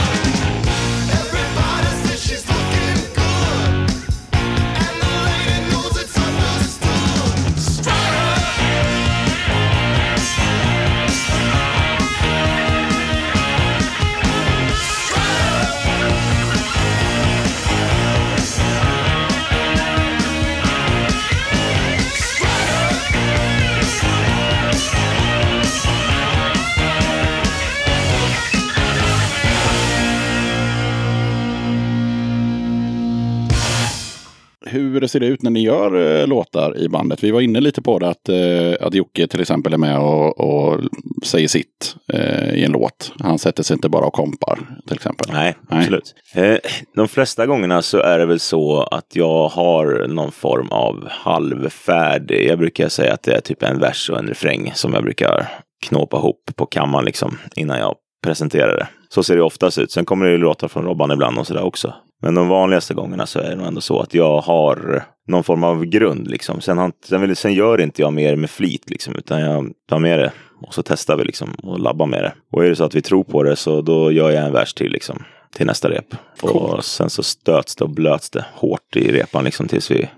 Ser det ut när ni gör eh, låtar i bandet? Vi var inne lite på det att, eh, att Jocke till exempel är med och, och säger sitt eh, i en låt. Han sätter sig inte bara och kompar till exempel. Nej, Nej. absolut. Eh, de flesta gångerna så är det väl så att jag har någon form av halvfärdig. Jag brukar säga att det är typ en vers och en refräng som jag brukar knåpa ihop på kammaren liksom innan jag presenterar det. Så ser det oftast ut. Sen kommer det ju låtar från Robban ibland och sådär också. Men de vanligaste gångerna så är det nog ändå så att jag har någon form av grund liksom. Sen, har, sen, vill, sen gör inte jag mer med flit liksom, utan jag tar med det och så testar vi liksom och labbar med det. Och är det så att vi tror på det så då gör jag en vers till liksom till nästa rep. Och sen så stöts det och blöts det hårt i repan liksom tills vi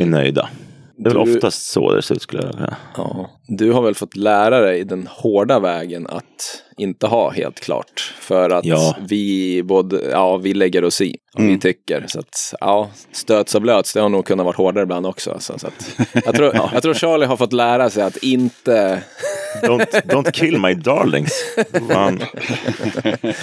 är nöjda. Det är väl Du- oftast så det ser ut skulle jag säga. Ja. Du har väl fått lära dig den hårda vägen att inte ha helt klart. För att Ja. vi både, ja, vi lägger oss i om Mm. vi tycker. Så att, ja, stöts och blöts, det har nog kunnat vara hårdare ibland också. Så, så att, jag, tror, [LAUGHS] jag tror Charlie har fått lära sig att inte, Don't, don't kill my darlings. Fan.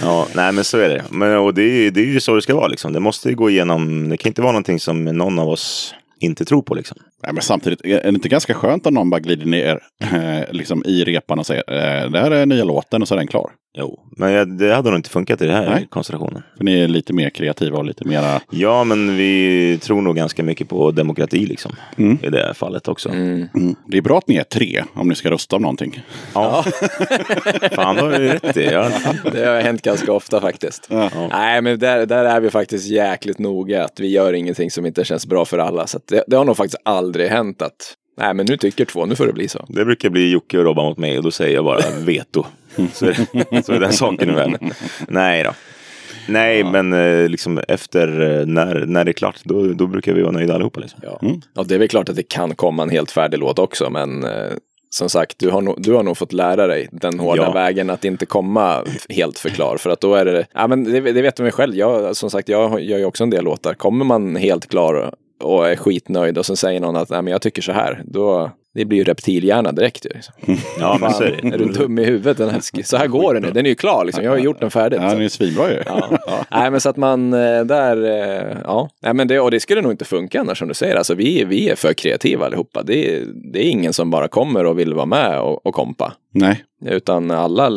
Ja, nej men så är det. Men, och det, är, det är ju så det ska vara liksom. Det måste ju gå igenom. Det kan inte vara någonting som någon av oss inte tror på liksom. Nej, men samtidigt, är det inte ganska skönt om någon bara glider ner eh, liksom i repan och säger eh, det här är nya låten och så är den klar. Jo, men det hade nog inte funkat i den här Nej. konstellationen. För ni är lite mer kreativa och lite mera... Ja, men vi tror nog ganska mycket på demokrati liksom. Mm. I det fallet också. Mm. Det är bra att ni är tre om ni ska rösta om någonting. Ja. [LAUGHS] Fan, det har du rätt i. Ja. det har hänt ganska ofta faktiskt. Nej, men där, där är vi faktiskt jäkligt noga. Att vi gör ingenting som inte känns bra för alla. Så att det, det har nog faktiskt aldrig hänt att, nej men nu tycker två, nu får det bli så. Det brukar bli Jocke och Robban mot mig och då säger jag bara [LAUGHS] veto. Så är, det, så är den saken nu väl. Nej då. Nej, men eh, liksom efter eh, när, när det är klart, då, då brukar vi vara nöjda allihopa. Liksom. Ja. ja, det är väl klart att det kan komma en helt färdig låt också, men eh, som sagt, du har, nog, du har nog fått lära dig den hårda Ja. vägen att inte komma helt för klar. För att då är det, ja men det, det vet man ju själv, jag, som sagt, jag gör ju också en del låtar. Kommer man helt klar och är skitnöjd och sen säger någon att Nej, men jag tycker så här, då det blir ju reptilhjärna direkt ju. Liksom. [LAUGHS] Ja, men så är det. är du dum i huvudet? Den här, så här går den ju, den är ju klar liksom. Jag har gjort den färdigt. Ja, så. den är svinbra ju. Ja. Nej men så att man eh, där, eh, ja. Nej, men det, och det skulle nog inte funka annars som du säger. Alltså vi, vi är för kreativa allihopa. Det, är- det är ingen som bara kommer och vill vara med och, och kompa. Nej. Utan alla,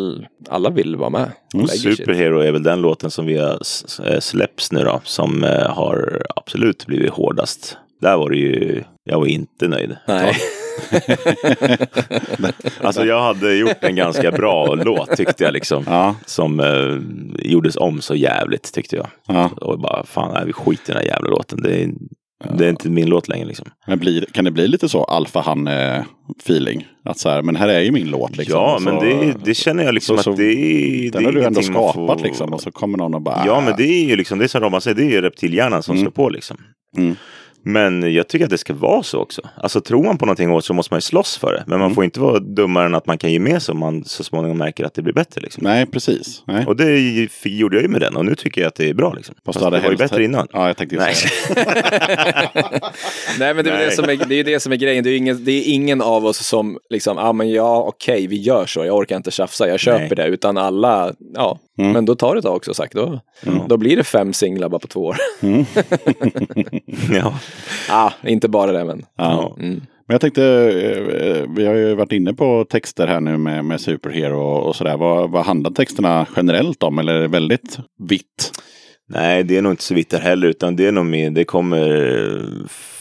alla vill vara med. Superhero är väl den låten som vi har s- släppts nu då, som eh, har absolut blivit hårdast. Där var det ju, jag var inte nöjd. Nej. [LAUGHS] Alltså jag hade gjort en ganska bra låt tyckte jag liksom. Ja. Som eh, gjordes om så jävligt tyckte jag. Ja. Och bara, fan, nej, vi skiter i den här jävla låten. Det är, det är inte min låt längre liksom. Men blir, kan det bli lite så alfa-han-feeling? Att så här, men här är ju min låt liksom. ja, Så- men det, det känner jag liksom så- så- att det är... Den det har du ändå skapat får- liksom. Och så kommer någon och bara... Ja, men det är ju liksom, det är som Robban säger, det är ju reptilhjärnan som slår på liksom. Mm. Men jag tycker att det ska vara så också. Alltså tror man på någonting åt så måste man ju slåss för det. Men Mm. man får inte vara dummare än att man kan ge med sig om man så småningom märker att det blir bättre. Liksom. Nej, precis. Nej. Och det ju- gjorde jag ju med den och nu tycker jag att det är bra. Liksom. Fast det var ju bättre innan. Ja, jag tänkte ju Nej. [LAUGHS] Nej men det är, Nej. det, som är, det är ju det som är grejen. Det är, ju ingen, det är ingen av oss som liksom, ja ah, men ja okej vi gör så, jag orkar inte tjafsa, jag köper Nej. det. Utan alla, ja, Mm. men då tar det ett tag också sagt. Då, då blir det fem singlar bara på två år. [LAUGHS] Ja. ah, inte bara det men. Ja. Mm. Men jag tänkte, eh, vi har ju varit inne på texter här nu med, med Superhero och sådär. Vad, vad handlar texterna generellt om? Eller är det väldigt vitt? Nej, det är nog inte så vitt där heller. Utan det är nog mer, det kommer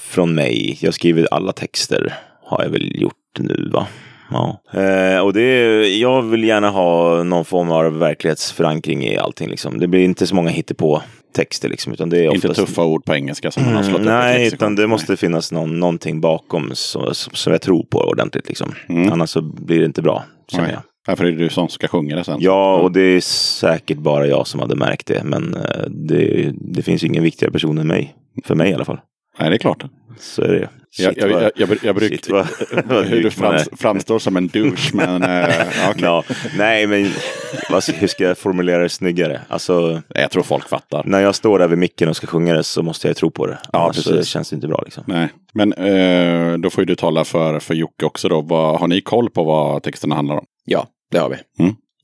från mig. Jag skriver alla texter. Har jag väl gjort nu va? Ja. Eh, och det är, jag vill gärna ha någon form av verklighetsförankring i allting. Liksom. Det blir inte så många hittepå texter liksom. Utan det är Inte oftast... tuffa ord på engelska som man har slått upp i ett Nej, utan det måste finnas någon, någonting bakom som, som jag tror på ordentligt. Liksom. Mm. Annars så blir det inte bra, känner jag. Därför är det du som ska sjunga det sen. Ja, och det är säkert bara jag som hade märkt det. Men eh, det, det finns ju ingen viktigare person än mig. För mig i alla fall. Nej, det är klart. Så är det. Jag, Shit, jag, jag, jag, jag brukar... [LAUGHS] hur du frams, framstår som en douche, [LAUGHS] men... eh, ja, okej. Ja, nej, men hur ska jag formulera det snyggare? Alltså, Jag tror folk fattar. när jag står där vid micken och ska sjunga det så måste jag tro på det. Ja, Annars precis. känns det inte bra liksom. Nej, men eh, då får ju du tala för, för Jocke också då. Vad, har ni koll på vad texterna handlar om? Ja, det har vi.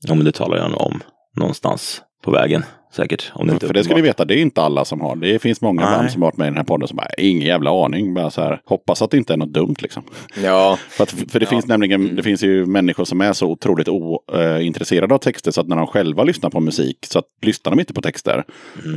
Ja, men det talar jag nog om någonstans på vägen. Säkert. Om det inte För det ska ni veta, det är inte alla som har. Det finns många Nej. band som har varit med i den här podden som bara, ingen jävla aning. Bara så här, hoppas att det inte är något dumt liksom. Ja, För, att, för det finns nämligen, det finns ju människor som är så otroligt ointresserade av texter så att när de själva lyssnar på musik så att, lyssnar de inte på texter.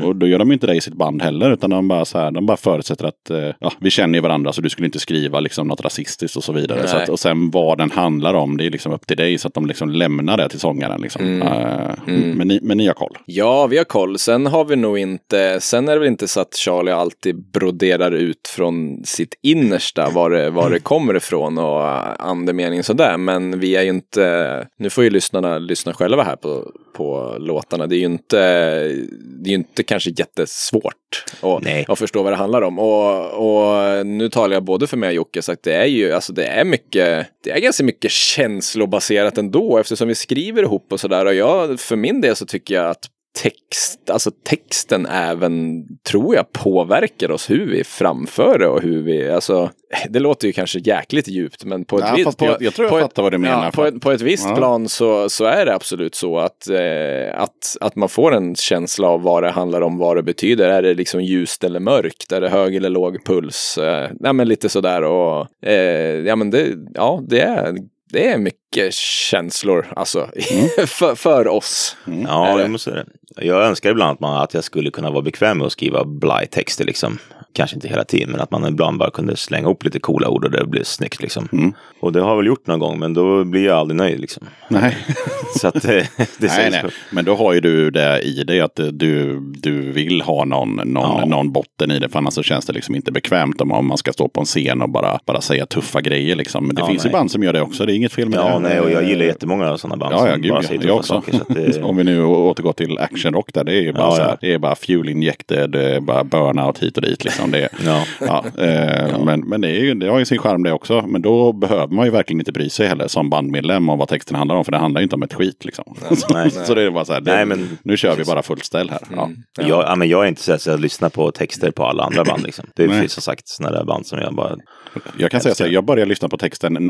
Och då gör de inte det i sitt band heller utan de bara, så här, de bara förutsätter att eh, ja, vi känner ju varandra så du skulle inte skriva liksom något rasistiskt och så vidare. Så att, och sen vad den handlar om, det är liksom upp till dig så att de liksom lämnar det till sångaren. Liksom. Eh, Men, ni, men ni har koll. Ja, vi har koll. Sen har vi nog inte, sen är det väl inte så att Charlie alltid broderar ut från sitt innersta var det, var det kommer ifrån och äh, andemening sådär. Men vi är ju inte, nu får ju lyssnarna lyssna själva här på, på låtarna. Det är ju inte, det är ju inte kanske jättesvårt att, Nej. att förstå vad det handlar om. Och, och nu talar jag både för mig och Jocke, så att det är ju, alltså det är mycket, det är ganska mycket känslobaserat ändå eftersom vi skriver ihop och sådär. Och jag, för min del så tycker jag att text, alltså texten även, tror jag, påverkar oss hur vi framför det och hur vi, alltså, det låter ju kanske jäkligt djupt, men på ett Ja, visst, på- jag tror jag på ett- fattar vad du menar. Ja, på, ett, på ett visst Ja. plan så, så är det absolut så att, eh, att, att man får en känsla av vad det handlar om, vad det betyder. Är det liksom ljust eller mörkt? Är det hög eller låg puls? Eh, ja, men lite sådär och, eh, ja men det, ja, det är, det är mycket känslor, alltså, [LAUGHS] för, för oss. Är Ja, det? jag måste säga det. Jag önskar ibland att, man, att jag skulle kunna vara bekväm med att skriva blaj-texter liksom. Kanske inte hela tiden, men att man ibland bara kunde slänga ihop lite coola ord och det blev snyggt liksom. Mm. Och det har jag väl gjort någon gång, men då blir jag aldrig nöjd liksom. Nej. [LAUGHS] Så att eh, [LAUGHS] det Nej, nej. Men då har ju du det i dig att du, du vill ha någon, någon, Ja. någon botten i det. För annars så känns det liksom inte bekvämt om, man ska stå på en scen och bara, bara säga tuffa grejer. Liksom. Men det Ja, finns ju nej. band som gör det också. Det är inget fel med Ja, det. Ja, nej, och jag gillar jättemånga sådana band Ja, ja, gud bara ja. Jag också. saker. Det, [LAUGHS] Om vi nu återgår till actionrock där, det är ju bara Ja, så här, ja. det är bara fuel injected, är bara burnout hit och dit liksom. Det är, Ja. ja, eh, Men, men det, är ju, det har ju sin charm det också. Men då behöver man ju verkligen inte bry sig heller som bandmedlem om vad texten handlar om. För det handlar ju inte om ett skit liksom. nej. [LAUGHS] så det är bara så här, det, Nej, men- nu kör vi bara fullt ställ här. Ja. Jag, ja, men jag är inte så att jag lyssnar på texter på alla andra band. Liksom. Det Nej. finns som sagt sådana där band som jag bara... Jag kan säga så här, jag börjar lyssna på texten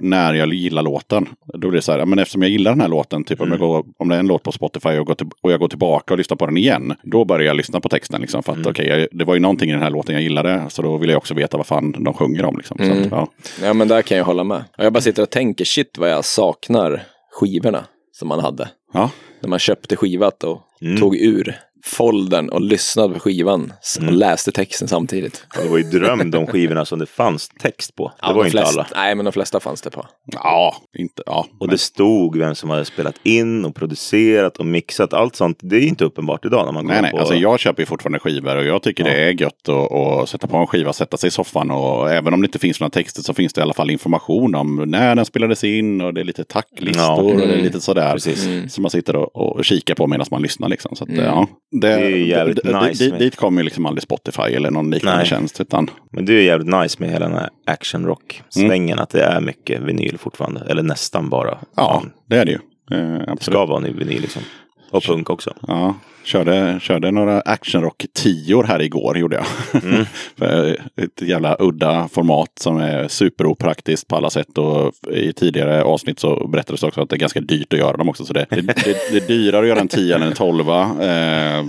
när jag gillar låten. Då blir det så här, men eftersom jag gillar den här låten, typ om, jag går, om det är en låt på Spotify och, går och jag går tillbaka och lyssnar på den igen, då börjar jag lyssna på texten. Liksom, för att okej, jag- det var ju någonting i den här låten jag gillade, så då vill jag också veta vad fan de sjunger om. Liksom. Så att, ja. Ja, men där kan jag hålla med. Jag bara sitter och tänker, shit vad jag saknar skivorna som man hade. Ja. När man köpte skivat och Mm. tog ur foldern och lyssnade på skivan och läste texten samtidigt. Det var ju dröm de skivorna som det fanns text på. Det Ja, var de inte flesta, alla. Nej, men de flesta fanns det på. ja, inte, ja. Och det stod vem som hade spelat in och producerat och mixat. Allt sånt. Det är ju inte uppenbart idag när man går Nej, nej, på... alltså jag köper ju fortfarande skivor och jag tycker det är gött att, att sätta på en skiva, sätta sig i soffan och även om det inte finns några texter så finns det i alla fall information om när den spelades in och det är lite tacklistor Ja. och det är Mm. lite sådär. Precis. Som man sitter och, och kikar på medan man lyssnar liksom. Så att, ja, det, är ju jävligt d- d- nice dit- med- Dit kommer ju liksom aldrig Spotify eller någon liknande Nej. tjänst. Utan, Men det är ju jävligt nice med hela den här action rock-svängen. Att det är mycket vinyl fortfarande. Eller nästan bara. ja, det är det ju. Eh, det ska vara vinyl liksom. Och punk också. Ja, körde, körde några actionrock tior här igår gjorde jag. Mm. [LAUGHS] Ett jävla udda format som är superopraktiskt på alla sätt. Och i tidigare avsnitt så berättades också att det är ganska dyrt att göra dem också. Så det, det, det, det är dyrare att göra en 10 än en 12. Eh,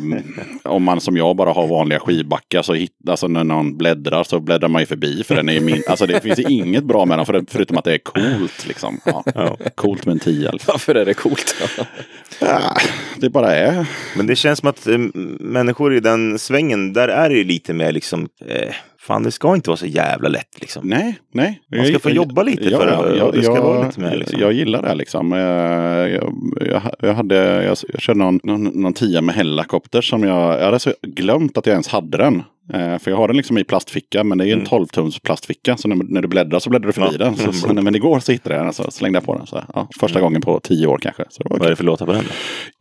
om man som jag bara har vanliga skivbackar så hit, alltså när någon bläddrar så bläddrar man ju förbi. För den är ju min, alltså det finns inget bra med den för, förutom att det är coolt. Liksom. Ja, Coolt med en 10. Liksom. Varför är det coolt? Ja, det bara är. Men det känns som att eh, människor i den svängen, där är det ju lite mer liksom, eh, fan det ska inte vara så jävla lätt liksom. Nej, nej. Man ska få jobba lite för det, och det ska vara lite mer, liksom. Jag gillar det liksom. Eh, Jag, jag, jag, hade, jag, jag körde någon, någon, någon tia med Hellacopter som jag, jag hade så glömt att jag ens hade den. Eh, för jag har den liksom i plastficka, men det är ju en 12-tums plastficka. Så när, när du bläddrar så bläddrar du förbi Ja. den. Så, så, men igår så hittade jag den, så slängde jag på den. Så, ja, första gången på tio år kanske. Så Vad är det för låtar på den?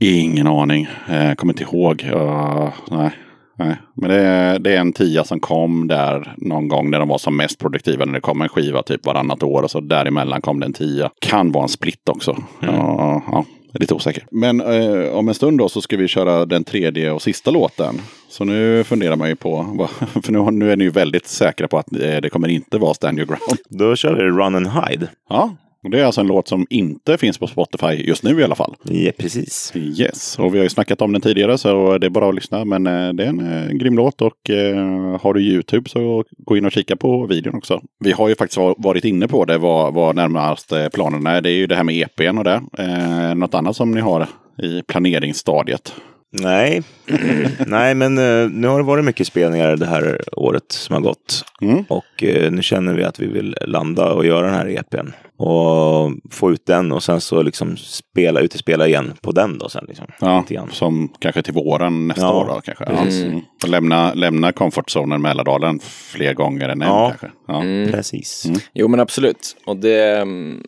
Ingen aning. Eh, kommer inte ihåg. Uh, nej. Nej. Men det är, det är en tia som kom där någon gång när de var som mest produktiva. När det kom en skiva typ varannat år. Och så däremellan kom det en tia. Kan vara en split också. Ja, ja, är lite osäker. Men eh, om en stund då så ska vi köra den tredje och sista låten. Så nu funderar man ju på. [LAUGHS] För nu, nu är ni ju väldigt säkra på att eh, det kommer inte vara Stand Your Ground. Då kör vi Run and Hide. Ja. Och det är alltså en låt som inte finns på Spotify just nu i alla fall. Ja, precis. Yes, och vi har ju snackat om den tidigare så det är bara att lyssna. Men eh, det är en eh, grym låt och eh, har du YouTube så gå in och kika på videon också. Vi har ju faktiskt va- varit inne på det, vad, vad närmast planerna är. Det är ju det här med EPn och det. Eh, något annat som ni har i planeringsstadiet? Nej, [CLEARS THROAT] nej men eh, nu har det varit mycket spelningar det här året som har gått. Mm. Och eh, nu känner vi att vi vill landa och göra den här EPn. Och få ut den och sen så liksom spela, utespela igen på den då sen. Liksom. Ja, som kanske till våren nästa Ja, år då kanske. Precis. mm. Och lämna, lämna comfortzonen Mälardalen fler gånger än en Ja. kanske. Ja. Mm. Precis. Jo men absolut. Och det,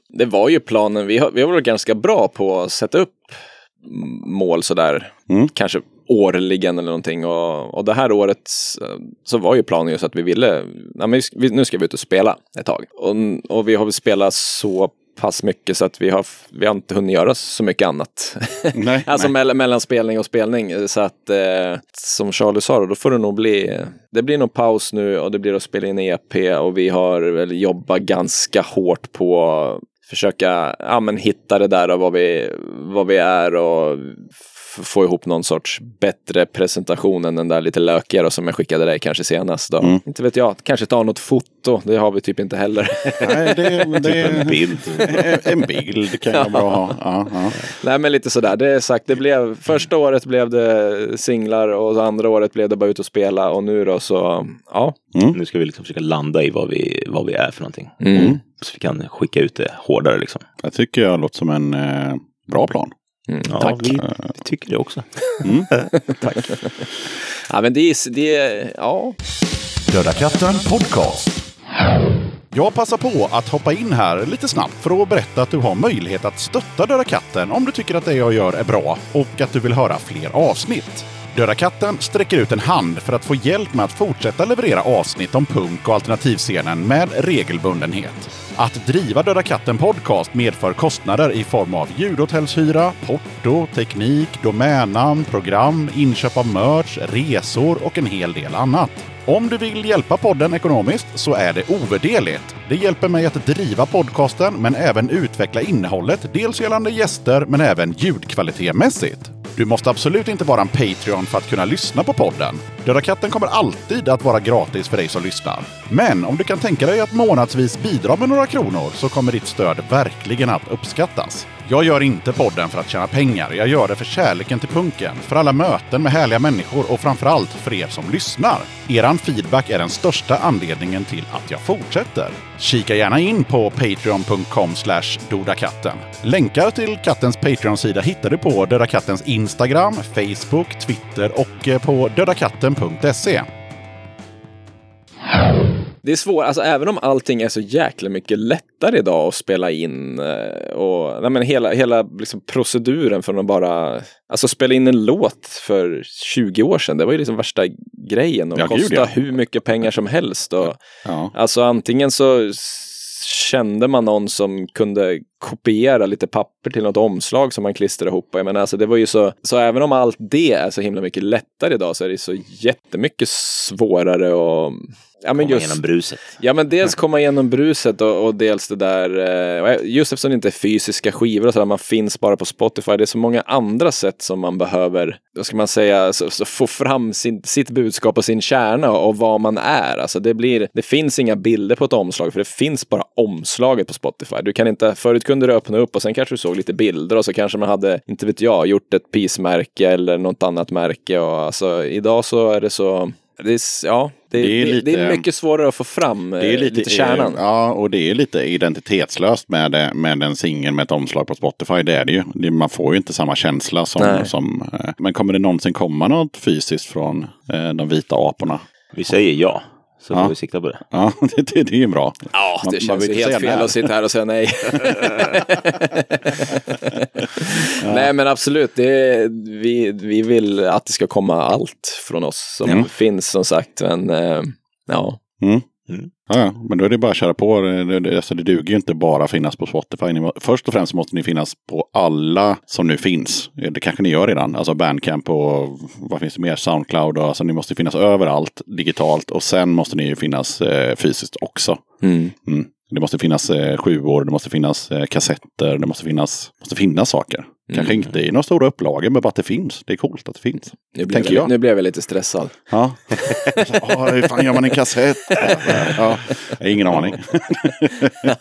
det var ju planen. Vi har, vi har varit ganska bra på att sätta upp mål sådär. Mm. Kanske årligen eller någonting. Och, och det här året så var ju planen just att vi ville, nej, vi, nu ska vi ut och spela ett tag. Och, och vi har väl spelat så pass mycket så att vi har, vi har inte hunnit göra så mycket annat. [LAUGHS] Nej, [LAUGHS] alltså nej. mellan, spelning och spelning. Så att eh, som Charlie sa då, då får det nog bli, det blir nog paus nu och det blir att spela in EP och vi har väl jobbat ganska hårt på försöka ja, men hitta det där och vad vi, vad vi är och få ihop någon sorts bättre presentation än den där lite lökigare som jag skickade dig kanske senast. Då. Mm. Inte vet jag, kanske ta något foto, det har vi typ inte heller. [LAUGHS] Nej, det, det En bild. [LAUGHS] en bild kan jag bra ha. Ja, ja. Nej men lite sådär, det är sagt, det blev, första året blev det singlar och andra året blev det bara ut och spela och nu då så, ja. Nu ska vi liksom försöka landa i vad vi, vad vi är för någonting. Mm. Så vi kan skicka ut det hårdare liksom. Jag tycker jag låter som en eh, bra plan. Mm, Ja, tack. Vi, vi tycker det också. [LAUGHS] Tack. Ja men det är, det är, ja. Döda katten podcast. Jag passar på att hoppa in här lite snabbt för att berätta att du har möjlighet att stötta Döda katten om du tycker att det jag gör är bra och att du vill höra fler avsnitt. Döda katten sträcker ut en hand för att få hjälp med att fortsätta leverera avsnitt om punk och alternativscenen med regelbundenhet. Att driva Döda katten podcast medför kostnader i form av ljudhotellshyra, porto, teknik, domännamn, program, inköp av merch, resor och en hel del annat. Om du vill hjälpa podden ekonomiskt så är det ovärderligt. Det hjälper mig att driva podcasten men även utveckla innehållet, dels gällande gäster men även ljudkvalitetmässigt. Du måste absolut inte vara en Patreon för att kunna lyssna på podden. Döda katten kommer alltid att vara gratis för dig som lyssnar. Men om du kan tänka dig att månadsvis bidra med några kronor så kommer ditt stöd verkligen att uppskattas. Jag gör inte podden för att tjäna pengar. Jag gör det för kärleken till punken, för alla möten med härliga människor och framförallt för er som lyssnar. Eran feedback är den största anledningen till att jag fortsätter. Kika gärna in på patreon.com dodakatten. Länkar till kattens Patreon-sida hittar du på Döda Kattens Instagram, Facebook, Twitter och eh, på dödakatten dödakatten.se. Det är svårt, alltså även om allting är så jäkla mycket lättare idag att spela in eh, och nej, men hela, hela liksom proceduren från att bara, alltså spela in en låt för 20 år sedan, det var ju liksom värsta grejen och Ja, gud, kosta ja. hur mycket pengar som helst. Och, Ja. Alltså antingen så kände man någon som kunde kopiera lite papper till något omslag som man klistrade ihop. Jag menar, alltså det var ju så, så även om allt det är så himla mycket lättare idag så är det så jättemycket svårare och Ja men Komma just, igenom bruset. ja men dels komma igenom bruset och, och dels det där, eh, just eftersom det inte är fysiska skivor och sådär, man finns bara på Spotify, det är så många andra sätt som man behöver, vad ska man säga, så, så få fram sin, sitt budskap och sin kärna och, och vad man är. Alltså det blir, det finns inga bilder på ett omslag för det finns bara omslaget på Spotify. Du kan inte, förut kunde du öppna upp och sen kanske du såg lite bilder och så kanske man hade, inte vet jag, gjort ett pismärke eller något annat märke och alltså idag så är det så det är, ja, det, Det är det, det är lite- mycket svårare att få fram Det är eh, lite, lite kärnan. Ja, och det är lite identitetslöst med, det- med en singel med ett omslag på Spotify. Det är det ju. Man får ju inte samma känsla som... Nej. som eh, men kommer det någonsin komma något fysiskt från eh, de vita aporna? Vi säger ja. Så Ja. får vi sikta på det. Ja, [LAUGHS] det, det, det är ju bra. Ja, Man- det man känns vill ju inte helt säga fel att sitta här och säga nej. [LAUGHS] [LAUGHS] Nej, men absolut. Det, vi, vi vill att det ska komma allt från oss som Mm. finns som sagt. Men eh, ja, Mm. Mm. Ja, men då är det bara att köra på. Alltså det duger ju inte bara att finnas på Spotify. Först och främst måste ni finnas på alla som nu finns. Det kanske ni gör redan. Alltså Bandcamp och vad finns det mer? Soundcloud. Och, alltså ni måste finnas överallt digitalt. Och sen måste ni ju finnas eh, fysiskt också. mm. Mm. Det måste finnas eh, sjuor, det måste finnas eh, kassetter, det måste finnas, måste finnas saker. Kanske Mm. inte i några stora upplagor, men bara att det finns. Det är coolt att det finns. nu, blev Tänker jag, jag. nu blev jag lite stressad. Ja. [LAUGHS] Ja, hur fan gör man en kassett? Ja, ingen aning.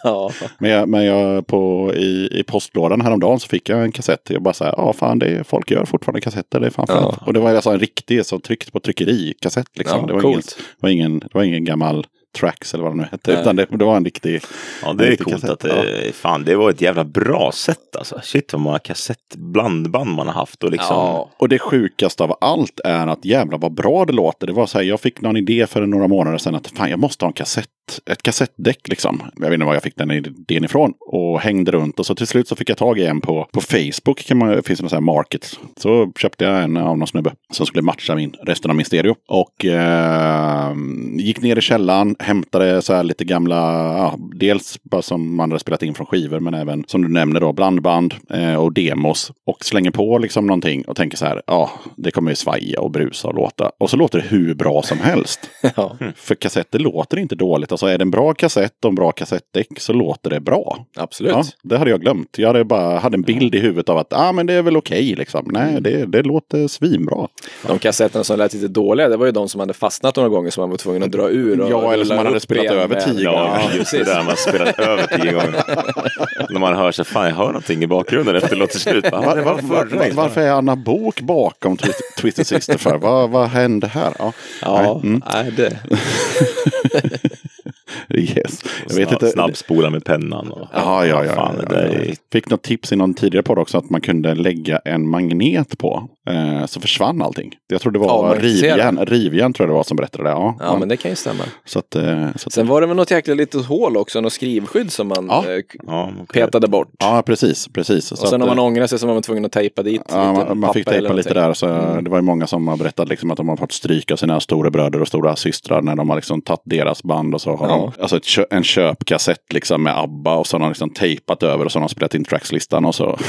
ja. Men, jag, men jag på, i, i postlådan häromdagen så fick jag en kassett. Jag bara så här, ja fan det är, folk gör fortfarande kassetter. Det är fan Ja. Och det var alltså en riktig, så tryckt på tryckeri-kassett liksom. Ja, det, var coolt. ingen, det, var ingen, det var ingen gammal tracks eller vad det nu hette. Nej. Utan det, det var en riktig... Ja, det är coolt kassett. att det, fan, det var ett jävla bra sätt alltså. Shit vad många kassettblandband man har haft och liksom. Ja. Och det sjukaste av allt är att jävla vad bra det låter. Det var så här, jag fick någon idé för några månader sedan att fan jag måste ha en kassett, ett kassettdäck liksom. Jag vet inte var jag fick den idén ifrån. Och hängde runt och så till slut så fick jag tag i en på, på Facebook. Kan man, finns det någon sån här market. Så köpte jag en av någon snubbe som skulle matcha min, resten av min stereo. Och eh, gick ner i källaren, hämtade så här lite gamla, ja, dels bara som man hade spelat in från skivor men även som du nämner då blandband eh, och demos. Och slänger på liksom någonting och tänker så här, ja det kommer ju svaja och brusa och låta. Och så låter det hur bra som helst. [LAUGHS] ja, För kassetter låter inte dåligt. Alltså är det en bra kassett och en bra kassettdäck så låter det bra. absolut. Ja, det hade jag glömt. Jag hade bara hade en bild i huvudet av att ah, men det är väl okej liksom. Nej, det, det låter svinbra. De kassetterna som lät lite dåliga, det var ju de som hade fastnat några gånger som man var tvungen att dra ur. Och Ja, eller som man hade spelat över tio Ja, gånger. just [LAUGHS] det där man spelat över tio gånger. [LAUGHS] När man hör sig, fan jag hör någonting i bakgrunden efter låtens slut. Bara, Var, var, var varför är Anna Bok bakom Twi- Twisted Sister för? vad, vad hände här? Ja. Ja, mm. nej, det. [LAUGHS] [LAUGHS] Yes. Jag vet inte. Snabbspola med pennan. Och, Ja, ja, ja. Fan, ja, ja. är, Fick något tips i någon tidigare podd också att man kunde lägga en magnet på. Eh, så försvann allting. Jag tror det var Avmagnetisera. rivjärn. Rivjärn tror jag det var som berättade det. Ja, Ja, men det kan ju stämma. Så att, eh, så att, Sen var det väl något jäkla litet hål också, något skrivskydd som man Ja. eh, ja, petade bort. ja, precis. precis. och sen om man ångrar sig så var man tvungen att tejpa dit Ja, lite man, man fick tejpa lite där. Så Det var ju många som har berättat liksom att de har fått stryka sina stora bröder och stora systrar när de har liksom tagit deras band. Och så har Ja. de alltså ett kö en köpkassett liksom med ABBA och så har de liksom tejpat över och så har de spelat in trackslistan och så. [LAUGHS]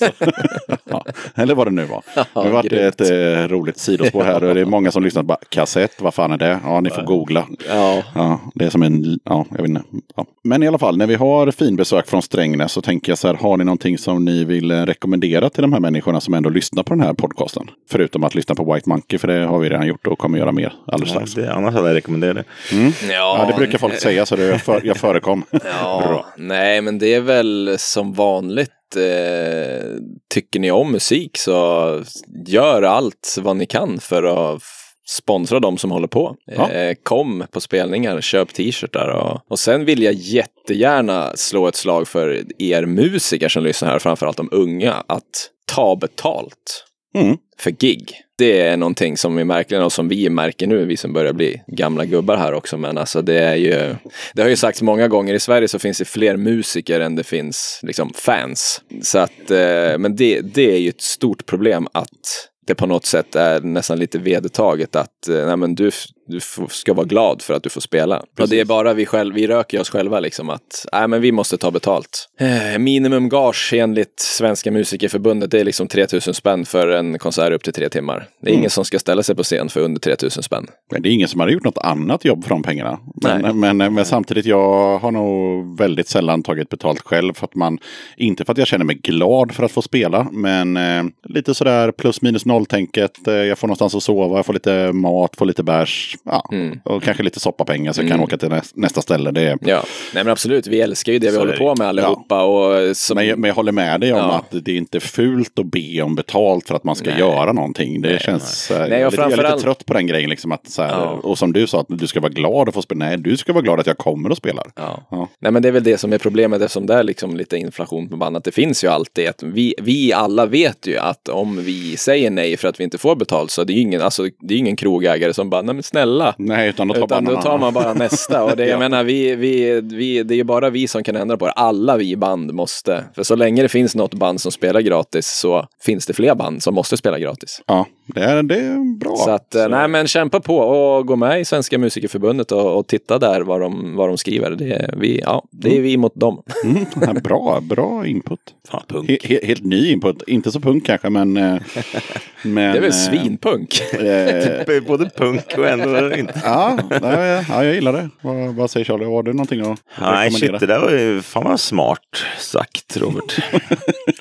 [LAUGHS] ja, eller vad det nu var. [LAUGHS] Ja, nu var det ett eh, roligt sidospår här och det är många som lyssnar på bara kassett, vad fan är det? Ja, ni får googla. Ja, Ja, det är som en, ja, jag vet inte. Ja. Men i alla fall, när vi har finbesök från Strängnäs så tänker jag så här, har ni någonting som ni vill eh, rekommendera till de här människorna som ändå lyssnar på den här podcasten? Förutom att lyssna på White Monkey, för det har vi redan gjort och kommer göra mer alldeles Ja, strax. det, annars hade jag rekommenderat det. Ja, det brukar folk säga, så det, jag, för, jag förekom. [LAUGHS] Ja, [LAUGHS] nej men det är väl som vanligt. Eh, tycker ni om musik så gör allt vad ni kan för att sponsra de som håller på. Ja. Eh, kom på spelningar, köp t-shirtar och, och sen vill jag jättegärna slå ett slag för er musiker som lyssnar här, framförallt de unga, att ta betalt Mm. för gig. Det är någonting som vi märker och som vi märker nu, vi som börjar bli gamla gubbar här också. Men alltså det är ju, det har ju sagts många gånger, i Sverige så finns det fler musiker än det finns liksom fans. Så att, eh, men det, det är ju ett stort problem att det på något sätt är nästan lite vedertaget att eh, nej, men du, du ska vara glad för att du får spela. Och det är bara vi själva, vi röker oss själva liksom att nej, men vi måste ta betalt. Eh, minimum gage enligt Svenska Musikerförbundet det är liksom 3000 spänn för en konsert upp till tre timmar. Det är ingen som ska ställa sig på scen för under 3000 spänn. Men det är ingen som har gjort något annat jobb för de pengarna. Men, men, men samtidigt, jag har nog väldigt sällan tagit betalt själv. För att man, inte för att jag känner mig glad för att få spela, men eh, lite sådär plus minus noll-tänket. Eh, jag får någonstans att sova, jag får lite mat, får lite bärs. Ja, Mm. Och kanske lite soppapengar så jag kan åka till näs- nästa ställe. Det är, Ja, nej men absolut, vi älskar ju det vi Så håller det. på med allihopa. Och som, men, jag, men jag håller med dig om Ja. att det är inte fult att be om betalt för att man ska Nej. göra någonting. Det känns... eh, Nej, jag, lite, jag är lite framförallt- trött på den grejen. Liksom, att, så här, Ja. Och som du sa, att du ska vara glad att få spela. Nej, du ska vara glad att jag kommer och spelar. Ja. Ja. Nej men det är väl det som är problemet eftersom det är liksom lite inflation på bandet. Det finns ju alltid att vi, vi alla vet ju att om vi säger nej för att vi inte får betalt så det är ju ingen, alltså, det är ingen krogägare som bara, nej men snälla. Nej, utan då tar, Utan man då tar man bara nästa. Och det, jag [LAUGHS] Ja. menar, vi, vi, vi, det är ju bara vi som kan ändra på det. Alla vi band måste. För så länge det finns något band som spelar gratis så finns det fler band som måste spela gratis. Ja, det är, det är bra. Så att, eh, nej men kämpa på och gå med i Svenska Musikerförbundet och, och titta där vad de, vad de skriver. Det är, vi, ja, det är vi mot dem. Mm, ja, bra, bra input. Fan, punk. He, he, helt ny input. Inte så punk kanske, men... eh, [LAUGHS] men Det är väl eh, svinpunk. eh, [LAUGHS] Både punk och ändå inte. ja, nej, ja, jag gillar det. Vad, vad säger Charlie? Har du någonting att Nej, rekommendera? shit, det där var ju fan vad smart sagt, Robert.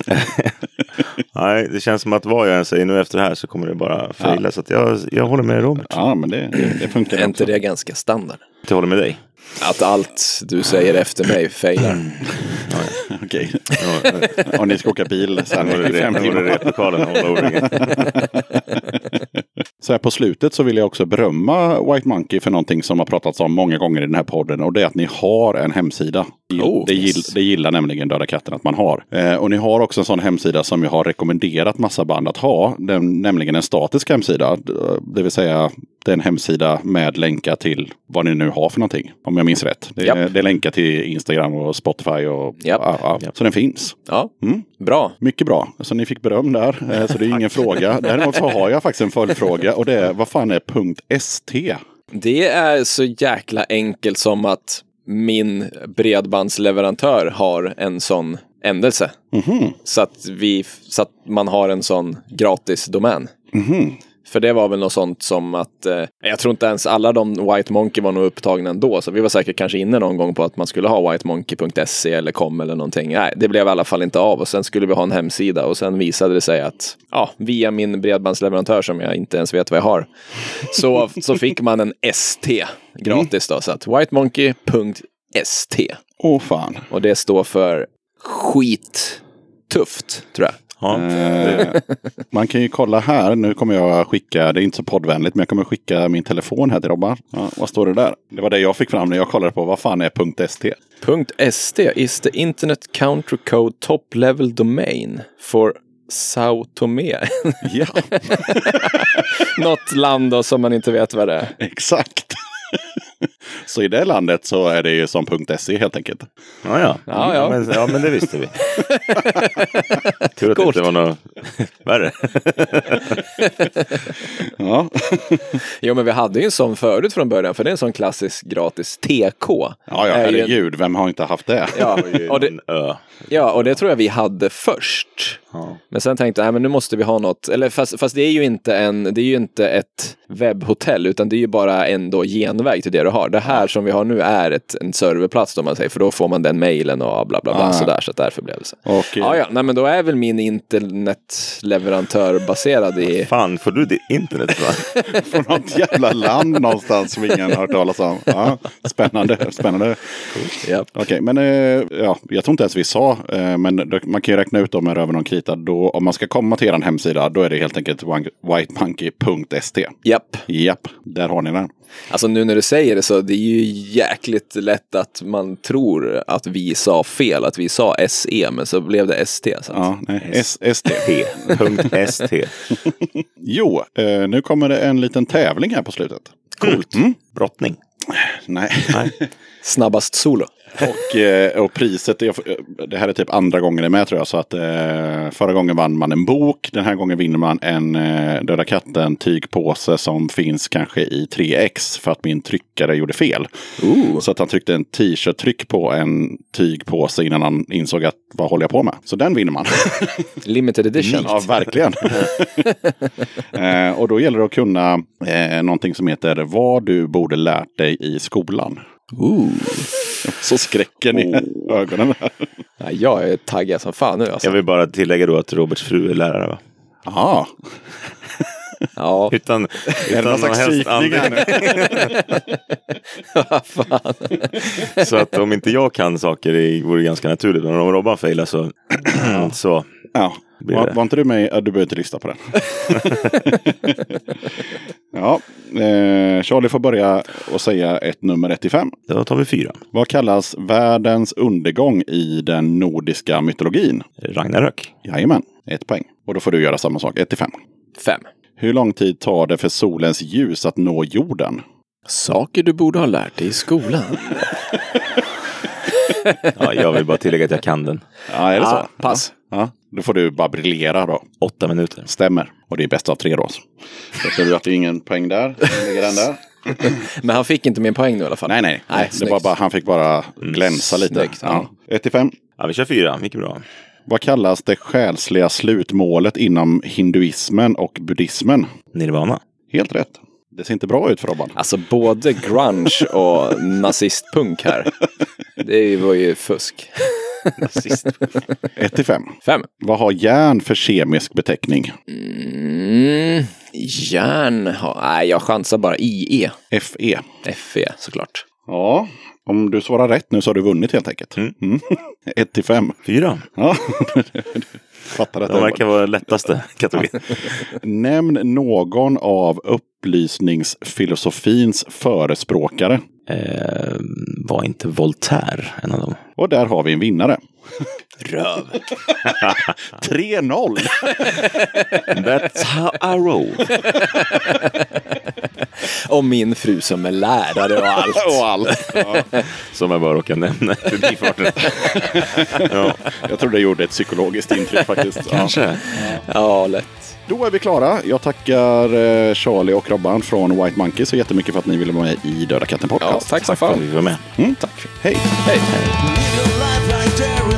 [LAUGHS] Nej, det känns som att vad jag än säger nu efter det här så kommer det bara fejla. Så att jag, jag håller med Robert. Ja, men det, det, det funkar Är inte det ganska standard? Jag håller med dig. Att allt du säger efter mig failar. Okej. Ja, Och ni ska åka bil sen i fem timmar. [LAUGHS] Så här på slutet så vill jag också berömma White Monkey för någonting som har pratats om många gånger i den här podden. Och det är att ni har en hemsida. Oh, det, yes. gill, det gillar nämligen Döda katten att man har. Eh, och ni har också en sån hemsida som jag har rekommenderat massa band att ha. Den, nämligen en statisk hemsida. Det vill säga det är en hemsida med länkar till vad ni nu har för någonting. Om jag minns rätt. Det, är- det är länkar till Instagram och Spotify och ja, ja. Så den finns. Ja, Mm. bra. Mycket bra. Så ni fick beröm där. Eh, Så det är [LAUGHS] ingen fråga. Däremot så har jag faktiskt en följdfråga. Och det är vad fan är .st? Det är så jäkla enkelt som att min bredbandsleverantör har en sån ändelse. Mhm. Så, att vi, så att man har en sån gratis domän. Mhm. För det var väl något sånt som att, eh, jag tror inte ens alla de White Monkey var nog upptagna ändå. Så vi var säkert kanske inne någon gång på att man skulle ha whitemonkey.se eller com eller någonting. Nej, det blev i alla fall inte av. Och sen skulle vi ha en hemsida och sen visade det sig att, ja, via min bredbandsleverantör som jag inte ens vet vad jag har. Så, [LAUGHS] så fick man en ST gratis då. Så att whitemonkey.st. Åh fan. Och det står för skittufft, tror jag. Ja, Eh, man kan ju kolla här. Nu kommer jag skicka, det är inte så poddvänligt, men jag kommer skicka min telefon här till Robban. Ja, vad står det där? Det var det jag fick fram när jag kollade på vad fan är .st. .st is the internet counter code top level domain for Sao Tomé. [LAUGHS] Ja, [LAUGHS] Något land då som man inte vet vad det är. exakt. Så i det landet så är det ju som .se helt enkelt. ja, ja. Ja, ja. Men, ja, men det visste vi. [LAUGHS] Tur att det inte var något värre. [LAUGHS] Ja, [LAUGHS] Jo men vi hade ju en sån förut från början för det är en sån klassisk gratis TK. ja, ja herregud. Vem har inte haft det? Ja, och det, En ö. ja, och det tror jag vi hade först. Ja. Men sen tänkte jag, men nu måste vi ha något, eller fast, fast det är ju inte en, det är ju inte ett webbhotell utan det är ju bara en då genväg till det du har. Det här som vi har nu är ett, en serverplats om man säger, för då får man den mailen och bla bla bla Ah. sådär, så därför blev det så. Och, Ja, ja, nej men då är väl min internetleverantör baserad i, Fan, får du ditt internet? Va? Från något jävla land någonstans som ingen har hört talas om. Ja, spännande, spännande. ja. Okej, men eh, ja, jag tror inte ens vi sa, eh, men man kan ju räkna ut om med röven och krita. Då, om man ska komma till er hemsida, då är det helt enkelt whitemonkey.st. Japp. Japp, där har ni den. Alltså nu när du säger det så det är ju jäkligt lätt att man tror att vi sa fel, att vi sa SE, men så blev det ST. Så Ja, nej, S- ST. [LAUGHS] P.st. [LAUGHS] Jo, eh, nu kommer det en liten tävling här på slutet. Coolt. Mm. Brottning. Nej. [LAUGHS] Snabbast solo. Och, eh, och priset, är, det här är typ andra gången det är med tror jag. Så att eh, förra gången vann man en bok. Den här gången vinner man en eh, Döda katten tygpåse som finns kanske i 3x. För att min tryckare gjorde fel. Så att han tryckte en t-shirt-tryck på en tygpåse innan han insåg att vad håller jag på med. Så den vinner man. [LAUGHS] Limited edition. Ja, verkligen. [LAUGHS] och då gäller det att kunna eh, någonting som heter Vad du borde lärt dig i skolan. [LAUGHS] Så skräcken i ögonen. här. Ja, jag är taggad som fan nu alltså. Jag vill bara tillägga då att Roberts fru är lärare. Va? Jaha, Ja, [LAUGHS] Utan, utan någon slags helst anledning. nu? [LAUGHS] vad fan. Så att om inte jag kan saker det vore ganska naturligt. Men om Robban failar så, [CLEARS THROAT] så Ja, var, det. var inte du med? Ja, Du behöver inte lyssna på den. [LAUGHS] ja, eh, Charlie får börja och säga ett nummer 1 till 5. då tar vi fyra. Vad kallas världens undergång i den nordiska mytologin? Ragnarök. Jajamän, ett poäng. Och då får du göra samma sak, 1 till 5. Fem. Hur lång tid tar det för solens ljus att nå jorden? Saker du borde ha lärt dig i skolan. [LAUGHS] Ja, jag vill bara tillägga att jag kan den. Ja, är det Ja, så? pass. Ja, då får du bara briljera då. Åtta minuter. Stämmer. Och det är bäst av tre då. Så ser du att det är ingen poäng där. Lägger den där. [LAUGHS] Men han fick inte min poäng nu i alla fall. Nej, nej. Nej, det var bara, han fick bara glänsa lite. Snyggt, ja. Ja. 1 till 5. Ja, vi kör fyra. Mycket bra. Vad kallas det själsliga slutmålet inom hinduismen och buddhismen? Nirvana. Helt rätt. Det ser inte bra ut för Robban. Alltså både grunge och nazistpunk här. Det var ju fusk. Sist. 1 till 5. Fem. Vad har järn för kemisk beteckning? Mm, järn. har- Nej, jag chansar bara IE. FE. FE såklart. Ja, om du svarar rätt nu så har du vunnit helt enkelt. Mm. [LAUGHS] 1 till 5. Fyra. Ja, [LAUGHS] fattar att De verkar vara lättaste [LAUGHS] kategorin. Nämn någon av upplysningsfilosofins förespråkare. Eh, var inte Voltaire en av dem? Och där har vi en vinnare. Röv. [LAUGHS] 3-0! That's how I roll. Och min fru som är lärare och allt. [LAUGHS] Och allt. Ja, Som jag bara råkar nämna i förbifarten. [LAUGHS] ja, jag tror det gjorde ett psykologiskt intryck faktiskt. Ja. kanske. Ja, lätt. Då är vi klara. Jag tackar eh, Charlie och Robban från White Monkey så jättemycket för att ni ville vara med i Döda katten Ja, podcast. tack så Fan, fan. vi var med. Tack. Hej! Hej. Live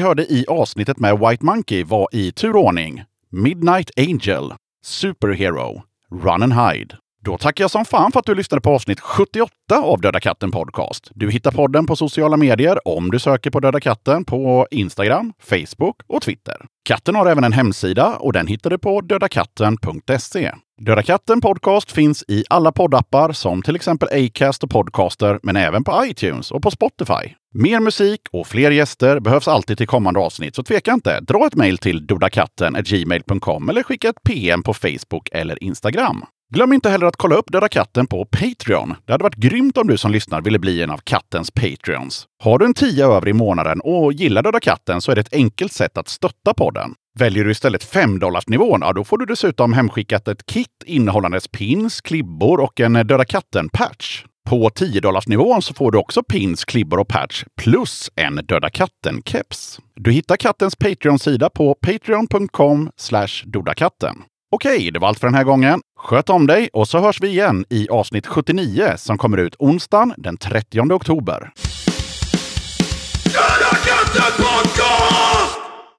vi hörde i avsnittet med White Monkey var i turordning Midnight Angel, Superhero, Run and Hide. Då tackar jag som fan för att du lyssnade på avsnitt 78 av Döda katten Podcast. Du hittar podden på sociala medier om du söker på Döda katten på Instagram, Facebook och Twitter. Katten har även en hemsida och den hittar du på dödakatten.se. Döda katten Podcast finns i alla poddappar som till exempel Acast och Podcaster, men även på iTunes och på Spotify. Mer musik och fler gäster behövs alltid till kommande avsnitt, så tveka inte. Dra ett mejl till dodakatten.gmail.com eller skicka ett PM på Facebook eller Instagram. Glöm inte heller att kolla upp Döda katten på Patreon. Det hade varit grymt om du som lyssnar ville bli en av kattens Patreons. Har du en tia över i månaden och gillar Döda katten så är det ett enkelt sätt att stötta podden. Väljer du istället 5 nivån, ja, då får du dessutom hemskickat ett kit innehållandes pins, klibbor och en Döda katten-patch. På 10 nivån så får du också pins, klibbor och patch plus en Döda katten-keps. Du hittar kattens Patreon-sida på patreon.com dodakatten. Okej, det var allt för den här gången. Sköt om dig och så hörs vi igen i avsnitt 79 som kommer ut onsdagen den 30 oktober. Döda katten!